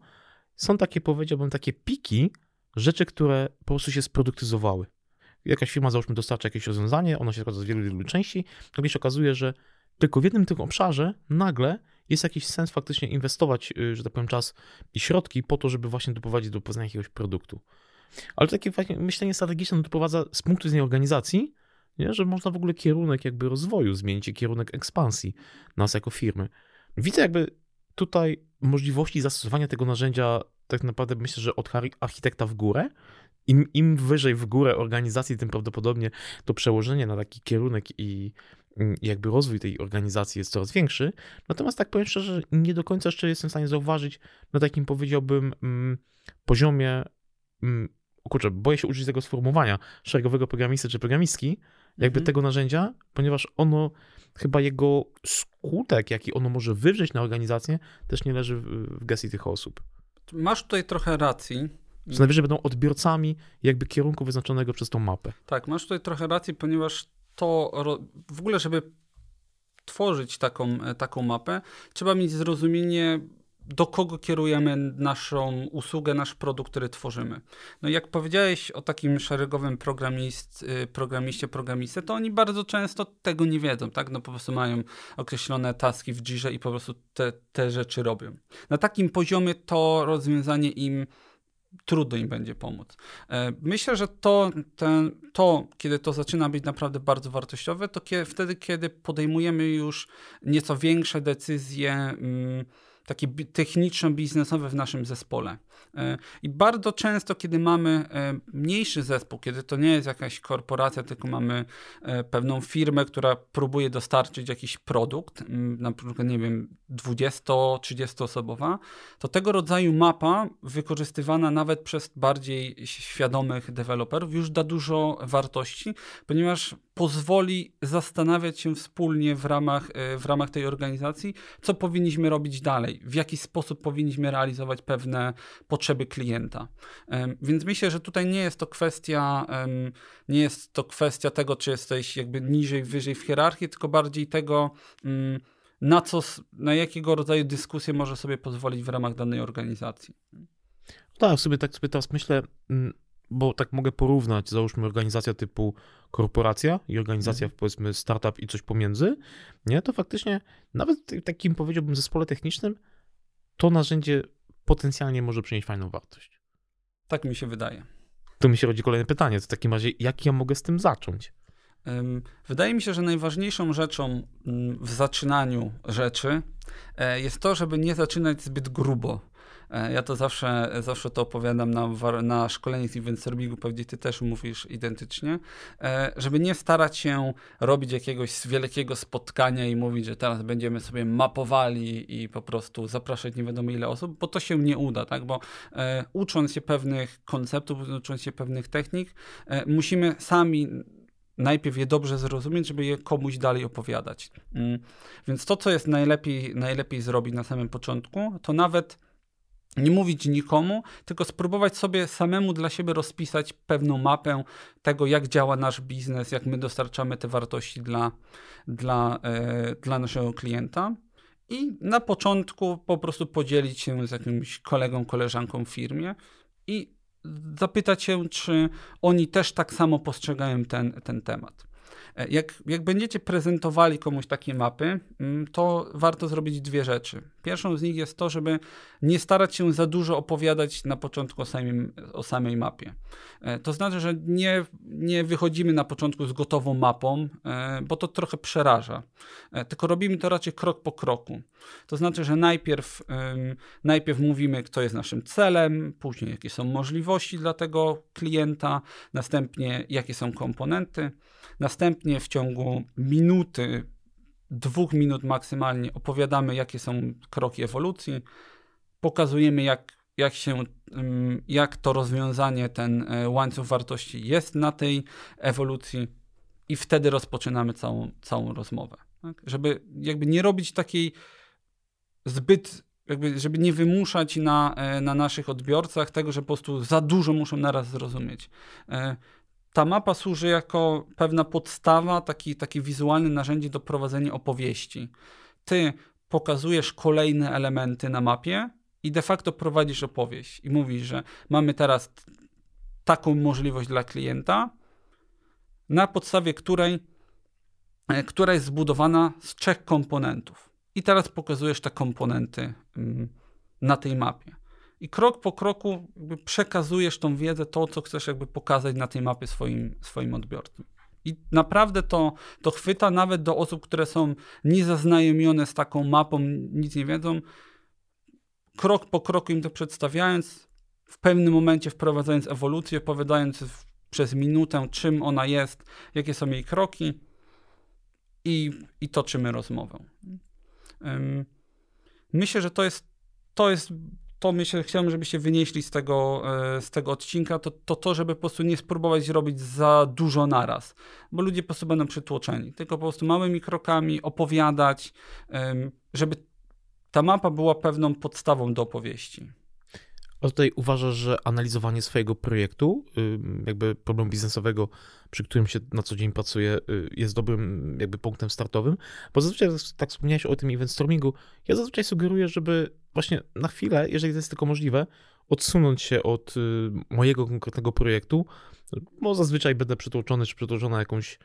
są takie, powiedziałbym, takie piki, rzeczy, które po prostu się sproduktyzowały. Jakaś firma, załóżmy, dostarcza jakieś rozwiązanie, ono się składa z wielu, wielu części, nagle się okazuje, że tylko w jednym tym obszarze nagle jest jakiś sens faktycznie inwestować, y, że tak powiem, czas i środki po to, żeby właśnie doprowadzić do poznania jakiegoś produktu. Ale takie właśnie myślenie strategiczne no, doprowadza z punktu widzenia organizacji, nie, że można w ogóle kierunek jakby rozwoju zmienić kierunek ekspansji nas jako firmy. Widzę jakby tutaj możliwości zastosowania tego narzędzia tak naprawdę myślę, że od ar- architekta w górę. Im, Im wyżej w górę organizacji, tym prawdopodobnie to przełożenie na taki kierunek i i jakby rozwój tej organizacji jest coraz większy. Natomiast tak powiem szczerze, nie do końca jeszcze jestem w stanie zauważyć na takim powiedziałbym mm, poziomie mm, kurczę, boję się użyć tego sformułowania szeregowego programisty czy programistki, jakby Mhm. tego narzędzia, ponieważ ono, chyba jego skutek, jaki ono może wywrzeć na organizację, też nie leży w, w gestii tych osób. Masz tutaj trochę racji. Że najwyżej będą odbiorcami jakby kierunku wyznaczonego przez tą mapę. Tak, masz tutaj trochę racji, ponieważ to w ogóle, żeby tworzyć taką, e, taką mapę, trzeba mieć zrozumienie, do kogo kierujemy naszą usługę, nasz produkt, który tworzymy. No jak powiedziałeś o takim szeregowym programist, y, programiście, programistę, to oni bardzo często tego nie wiedzą, tak? No po prostu mają określone taski w Jirze i po prostu te, te rzeczy robią. Na takim poziomie to rozwiązanie im trudno im będzie pomóc. E, Myślę, że to, ten, to, kiedy to zaczyna być naprawdę bardzo wartościowe, to kie, wtedy, kiedy podejmujemy już nieco większe decyzje, mm, takie techniczno-biznesowe w naszym zespole. E, I bardzo często, kiedy mamy e, mniejszy zespół, kiedy to nie jest jakaś korporacja, tylko mamy e, pewną firmę, która próbuje dostarczyć jakiś produkt, na przykład, nie wiem, 20-30 osobowa, to tego rodzaju mapa wykorzystywana nawet przez bardziej świadomych deweloperów już da dużo wartości, ponieważ pozwoli zastanawiać się wspólnie w ramach, w ramach tej organizacji, co powinniśmy robić dalej, w jaki sposób powinniśmy realizować pewne potrzeby klienta. Więc myślę, że tutaj nie jest to kwestia, nie jest to kwestia tego, czy jesteś jakby niżej, wyżej w hierarchii, tylko bardziej tego, mm, na co, na jakiego rodzaju dyskusję może sobie pozwolić w ramach danej organizacji. Tak, sobie tak sobie teraz myślę, mm, bo tak mogę porównać, załóżmy organizacja typu korporacja i organizacja mhm. powiedzmy startup i coś pomiędzy, nie, to faktycznie nawet w takim powiedziałbym zespole technicznym to narzędzie potencjalnie może przynieść fajną wartość. Tak mi się wydaje. Tu mi się rodzi kolejne pytanie. To w takim razie, jak ja mogę z tym zacząć? Wydaje mi się, że najważniejszą rzeczą mm, w zaczynaniu rzeczy e, jest to, żeby nie zaczynać zbyt grubo. E, ja to zawsze, zawsze to opowiadam na, na szkoleniu z Event pewnie ty też mówisz identycznie, e, żeby nie starać się robić jakiegoś wielkiego spotkania i mówić, że teraz będziemy sobie mapowali i po prostu zapraszać nie wiadomo ile osób, bo to się nie uda, tak? Bo e, ucząc się pewnych konceptów, ucząc się pewnych technik, musimy sami najpierw je dobrze zrozumieć, żeby je komuś dalej opowiadać. Mm. Więc to, co jest najlepiej, najlepiej zrobić na samym początku, to nawet nie mówić nikomu, tylko spróbować sobie samemu dla siebie rozpisać pewną mapę tego, jak działa nasz biznes, jak my dostarczamy te wartości dla, dla, e, dla naszego klienta. I na początku po prostu podzielić się z jakimś kolegą, koleżanką w firmie i zapytać się, czy oni też tak samo postrzegają ten, ten temat. E, jak, jak będziecie prezentowali komuś takie mapy, mm, to warto zrobić dwie rzeczy. Pierwszą z nich jest to, żeby nie starać się za dużo opowiadać na początku o, samym, o samej mapie. E, to znaczy, że nie, nie wychodzimy na początku z gotową mapą, e, bo to trochę przeraża. Tylko robimy to raczej krok po kroku. To znaczy, że najpierw, najpierw mówimy, kto jest naszym celem, później jakie są możliwości dla tego klienta, następnie jakie są komponenty. Następnie w ciągu minuty, dwóch minut maksymalnie opowiadamy, jakie są kroki ewolucji, pokazujemy, jak, jak, się, jak to rozwiązanie, ten e, łańcuch wartości jest na tej ewolucji, i wtedy rozpoczynamy całą, całą rozmowę. Tak? Żeby jakby nie robić takiej zbyt jakby, żeby nie wymuszać na, e, na naszych odbiorcach tego, że po prostu za dużo muszą naraz zrozumieć. Ta mapa służy jako pewna podstawa, taki, takie wizualne narzędzie do prowadzenia opowieści. Ty pokazujesz kolejne elementy na mapie i de facto prowadzisz opowieść i mówisz, że mamy teraz taką możliwość dla klienta, na podstawie której, e, która jest zbudowana z trzech komponentów. I teraz pokazujesz te komponenty mm, na tej mapie i krok po kroku przekazujesz tą wiedzę, to co chcesz jakby pokazać na tej mapie swoim, swoim odbiorcom. I naprawdę to, to chwyta nawet do osób, które są niezaznajomione z taką mapą, nic nie wiedzą. Krok po kroku im to przedstawiając, w pewnym momencie wprowadzając ewolucję, opowiadając przez minutę, czym ona jest, jakie są jej kroki i, i toczymy rozmowę. Myślę, że to jest, to jest to myślę, chciałbym, żebyście wynieśli z tego, e, z tego odcinka, to, to to, żeby po prostu nie spróbować robić za dużo naraz, bo ludzie po prostu będą przytłoczeni. Tylko po prostu małymi krokami opowiadać, żeby ta mapa była pewną podstawą do opowieści. A tutaj uważasz, że analizowanie swojego projektu, jakby problemu biznesowego, przy którym się na co dzień pracuje, y, jest dobrym jakby punktem startowym? Bo zazwyczaj, tak wspomniałeś o tym event stormingu, ja zazwyczaj sugeruję, żeby właśnie na chwilę, jeżeli to jest tylko możliwe, odsunąć się od y, mojego konkretnego projektu, bo zazwyczaj będę przytłoczony czy przytłoczona jakąś,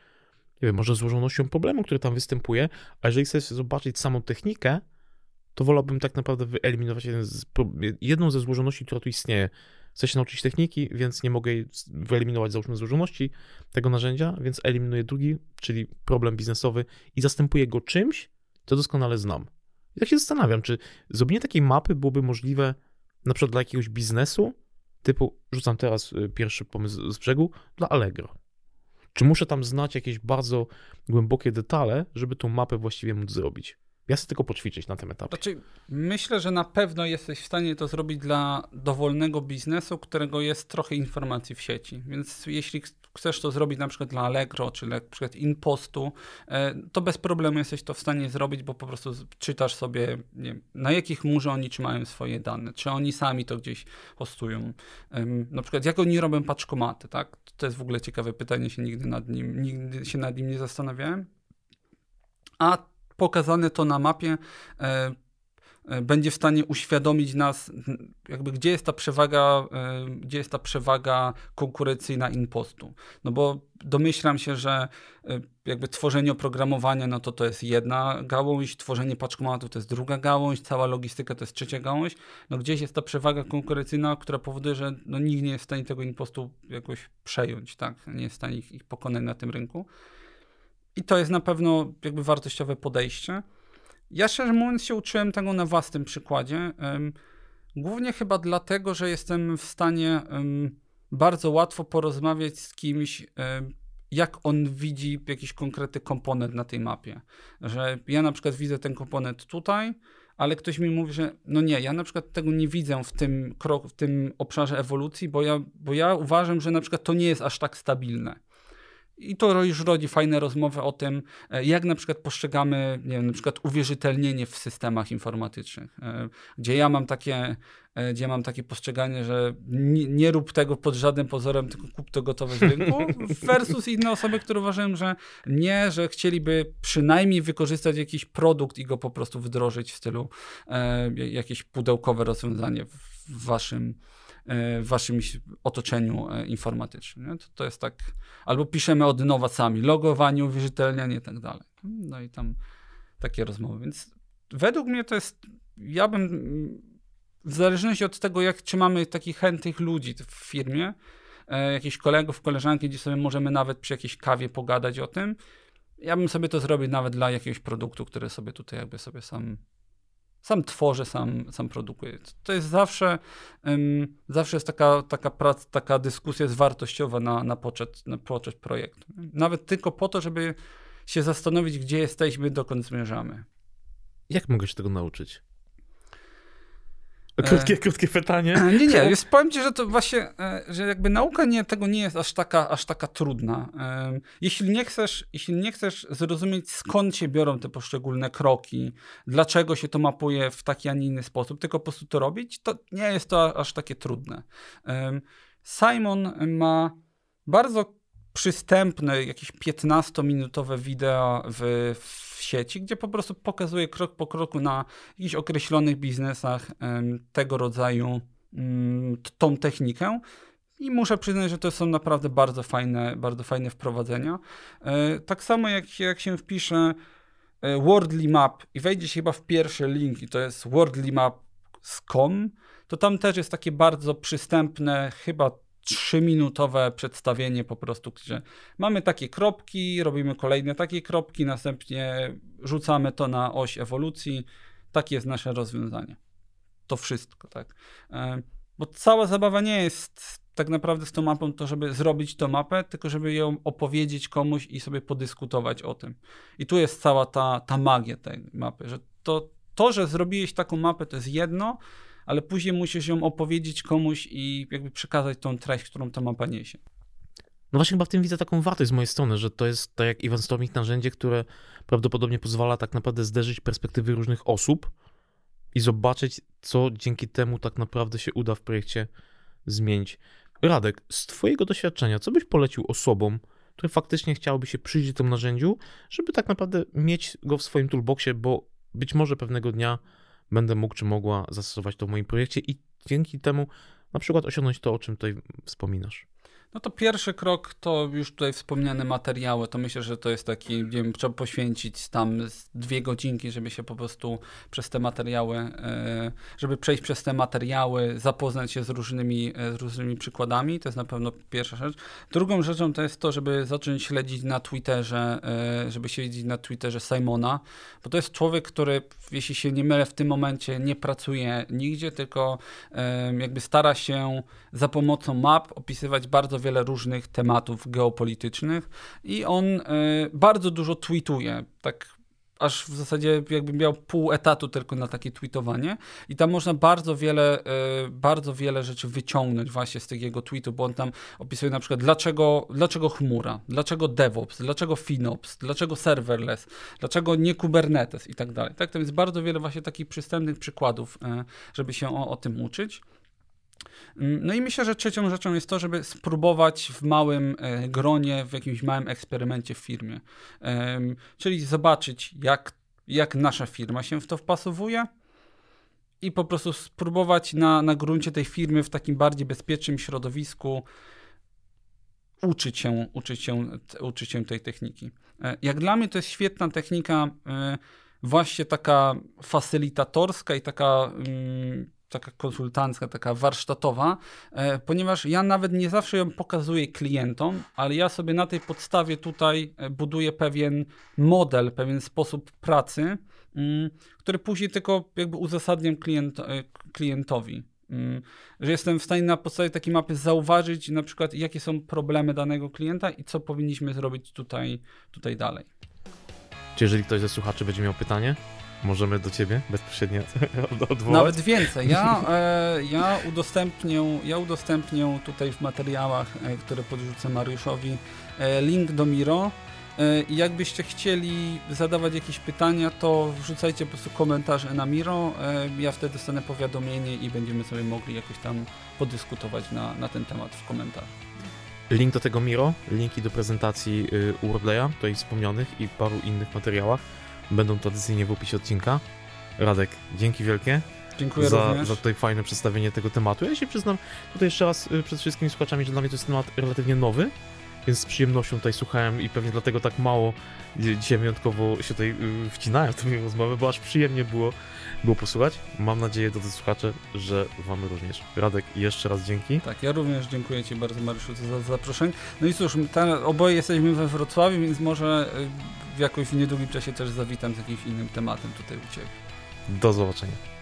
nie wiem, może złożonością problemu, który tam występuje, a jeżeli chcesz zobaczyć samą technikę, to wolałbym tak naprawdę wyeliminować z, jedną ze złożoności, która tu istnieje. Chcę się nauczyć techniki, więc nie mogę wyeliminować, załóżmy, złożoności tego narzędzia, więc eliminuję drugi, czyli problem biznesowy i zastępuję go czymś, co doskonale znam. I tak się zastanawiam, czy zrobienie takiej mapy byłoby możliwe na przykład dla jakiegoś biznesu, typu, rzucam teraz y, pierwszy pomysł z brzegu, dla Allegro. Czy muszę tam znać jakieś bardzo głębokie detale, żeby tą mapę właściwie móc zrobić? Ja chcę tylko poćwiczyć na tym etapie. Znaczy, myślę, że na pewno jesteś w stanie to zrobić dla dowolnego biznesu, którego jest trochę informacji w sieci. Więc jeśli chcesz to zrobić na przykład dla Allegro, czy na przykład InPostu, e, to bez problemu jesteś to w stanie zrobić, bo po prostu czytasz sobie, wiem, na jakich murze oni trzymają swoje dane, czy oni sami to gdzieś hostują. Na przykład jak oni robią paczkomaty, tak? To jest w ogóle ciekawe pytanie, się nigdy nad nim, nigdy się nad nim nie zastanawiałem. A pokazane to na mapie e, e, będzie w stanie uświadomić nas, jakby gdzie jest ta przewaga, e, gdzie jest ta przewaga konkurencyjna impostu. No bo domyślam się, że jakby tworzenie oprogramowania, no to to jest jedna gałąź, tworzenie paczkomatów to jest druga gałąź, cała logistyka to jest trzecia gałąź. No gdzieś jest ta przewaga konkurencyjna, która powoduje, że no nikt nie jest w stanie tego impostu jakoś przejąć, tak? Nie jest w stanie ich, ich pokonać na tym rynku. I to jest na pewno jakby wartościowe podejście. Ja szczerze mówiąc się uczyłem tego na własnym przykładzie. Głównie chyba dlatego, że jestem w stanie bardzo łatwo porozmawiać z kimś, jak on widzi jakiś konkretny komponent na tej mapie. Że ja na przykład widzę ten komponent tutaj, ale ktoś mi mówi, że no nie, ja na przykład tego nie widzę w tym, krok, w tym obszarze ewolucji, bo ja, bo ja uważam, że na przykład to nie jest aż tak stabilne. I to już rodzi fajne rozmowy o tym, e, jak na przykład postrzegamy, nie wiem, na przykład uwierzytelnienie w systemach informatycznych, e, gdzie ja mam takie, e, gdzie mam takie postrzeganie, że nie, nie rób tego pod żadnym pozorem, tylko kup to gotowe z rynku, versus inne osoby, które uważają, że nie, że chcieliby przynajmniej wykorzystać jakiś produkt i go po prostu wdrożyć w stylu e, jakieś pudełkowe rozwiązanie w waszym w waszym otoczeniu e, informatycznym. To, to jest tak, albo piszemy od nowa sami, logowanie, uwierzytelnianie i tak dalej. No i tam takie rozmowy. Więc według mnie to jest, ja bym, w zależności od tego, jak, czy mamy takich chętnych ludzi w firmie, e, jakichś kolegów, koleżanki, gdzie sobie możemy nawet przy jakiejś kawie pogadać o tym, ja bym sobie to zrobił nawet dla jakiegoś produktu, który sobie tutaj jakby sobie sam sam tworzę, sam, sam produkuję. To jest zawsze, um, zawsze jest taka, taka, praca, taka dyskusja jest wartościowa na, na, poczet, na poczet projektu. Nawet tylko po to, żeby się zastanowić, gdzie jesteśmy, dokąd zmierzamy. Jak mogę się tego nauczyć? Krótkie, e... krótkie pytanie. Nie, nie, jest, powiem ci, że to właśnie, e, że jakby nauka nie, tego nie jest aż taka, aż taka trudna. E, jeśli nie, chcesz, jeśli nie chcesz zrozumieć, skąd się biorą te poszczególne kroki, dlaczego się to mapuje w taki, a nie inny sposób, tylko po prostu to robić, to nie jest to aż takie trudne. Simon ma bardzo przystępne, jakieś 15-minutowe wideo w, w sieci, gdzie po prostu pokazuje krok po kroku na jakichś określonych biznesach tego rodzaju mm, tą technikę. I muszę przyznać, że to są naprawdę bardzo fajne, bardzo fajne wprowadzenia. E, tak samo jak, jak się wpisze e, Wordly Map i wejdzie się chyba w pierwszy link i to jest wordlymap.com, to tam też jest takie bardzo przystępne, chyba trzyminutowe przedstawienie po prostu, gdzie mamy takie kropki, robimy kolejne takie kropki, następnie rzucamy to na oś ewolucji. Takie jest nasze rozwiązanie. To wszystko, tak. E, bo cała zabawa nie jest tak naprawdę z tą mapą to, żeby zrobić tą mapę, tylko żeby ją opowiedzieć komuś i sobie podyskutować o tym. I tu jest cała ta, ta magia tej mapy, że to, to, że zrobiłeś taką mapę, to jest jedno, ale później musisz ją opowiedzieć komuś i jakby przekazać tą treść, którą ta mapa niesie. No właśnie chyba w tym widzę taką wartość z mojej strony, że to jest tak jak Event Storming narzędzie, które prawdopodobnie pozwala tak naprawdę zderzyć perspektywy różnych osób i zobaczyć, co dzięki temu tak naprawdę się uda w projekcie zmienić. Radek, z twojego doświadczenia, co byś polecił osobom, które faktycznie chciałyby się przyjrzeć temu narzędziu, żeby tak naprawdę mieć go w swoim toolboxie, bo być może pewnego dnia będę mógł czy mogła zastosować to w moim projekcie i dzięki temu na przykład osiągnąć to, o czym tutaj wspominasz. No to pierwszy krok to już tutaj wspomniane materiały. To myślę, że to jest taki, nie wiem, trzeba poświęcić tam dwie godzinki, żeby się po prostu przez te materiały, e, żeby przejść przez te materiały, zapoznać się z różnymi, e, z różnymi przykładami. To jest na pewno pierwsza rzecz. Drugą rzeczą to jest to, żeby zacząć śledzić na Twitterze, e, żeby śledzić na Twitterze Simona, bo to jest człowiek, który, jeśli się nie mylę, w tym momencie nie pracuje nigdzie, tylko jakby stara się za pomocą map opisywać bardzo wiele różnych tematów geopolitycznych i on y, bardzo dużo tweetuje, tak aż w zasadzie jakby miał pół etatu tylko na takie tweetowanie i tam można bardzo wiele, y, bardzo wiele rzeczy wyciągnąć właśnie z tych jego tweetów, bo on tam opisuje na przykład dlaczego, dlaczego chmura, dlaczego DevOps, dlaczego FinOps, dlaczego serverless, dlaczego nie Kubernetes i tak dalej. Tak, to jest bardzo wiele właśnie takich przystępnych przykładów, y, żeby się o, o tym uczyć. No i myślę, że trzecią rzeczą jest to, żeby spróbować w małym e, gronie, w jakimś małym eksperymencie w firmie. Czyli zobaczyć, jak, jak nasza firma się w to wpasowuje i po prostu spróbować na, na gruncie tej firmy w takim bardziej bezpiecznym środowisku uczyć się, uczyć się, uczyć się tej techniki. E, jak dla mnie to jest świetna technika, e, właśnie taka facylitatorska i taka mm, taka konsultancka, taka warsztatowa, e, ponieważ ja nawet nie zawsze ją pokazuję klientom, ale ja sobie na tej podstawie tutaj e, buduję pewien model, pewien sposób pracy, mm, który później tylko jakby uzasadniam klient, e, klientowi. Mm, że jestem w stanie na podstawie takiej mapy zauważyć na przykład jakie są problemy danego klienta i co powinniśmy zrobić tutaj, tutaj dalej. Czy jeżeli ktoś ze słuchaczy będzie miał pytanie, Możemy do ciebie bezpośrednio odwołać? Nawet więcej. Ja, e, ja, udostępnię, ja udostępnię tutaj w materiałach, e, które podrzucę Mariuszowi, e, link do Miro. E, I jakbyście chcieli zadawać jakieś pytania, to wrzucajcie po prostu komentarze na Miro. E, ja wtedy dostanę powiadomienie i będziemy sobie mogli jakoś tam podyskutować na, na ten temat w komentarzach. Link do tego Miro, linki do prezentacji y, Wordleya, tutaj wspomnianych i paru innych materiałach Będą tradycyjnie w opisie odcinka. Radek, dzięki wielkie. Dziękuję za, również. za tutaj fajne przedstawienie tego tematu. Ja się przyznam tutaj jeszcze raz y, przed wszystkimi słuchaczami, że dla mnie to jest temat relatywnie nowy, więc z przyjemnością tutaj słuchałem i pewnie dlatego tak mało dzisiaj wyjątkowo się tutaj y, wcinałem w tę rozmowę, bo aż przyjemnie było, było posłuchać. Mam nadzieję, drodzy słuchacze, że wam również. Radek, jeszcze raz dzięki. Tak, ja również dziękuję ci bardzo, Mariuszu, za zaproszenie. No i cóż, oboje jesteśmy we Wrocławiu, więc może y, w jakoś w niedługim czasie też zawitam z jakimś innym tematem tutaj u Ciebie. Do zobaczenia.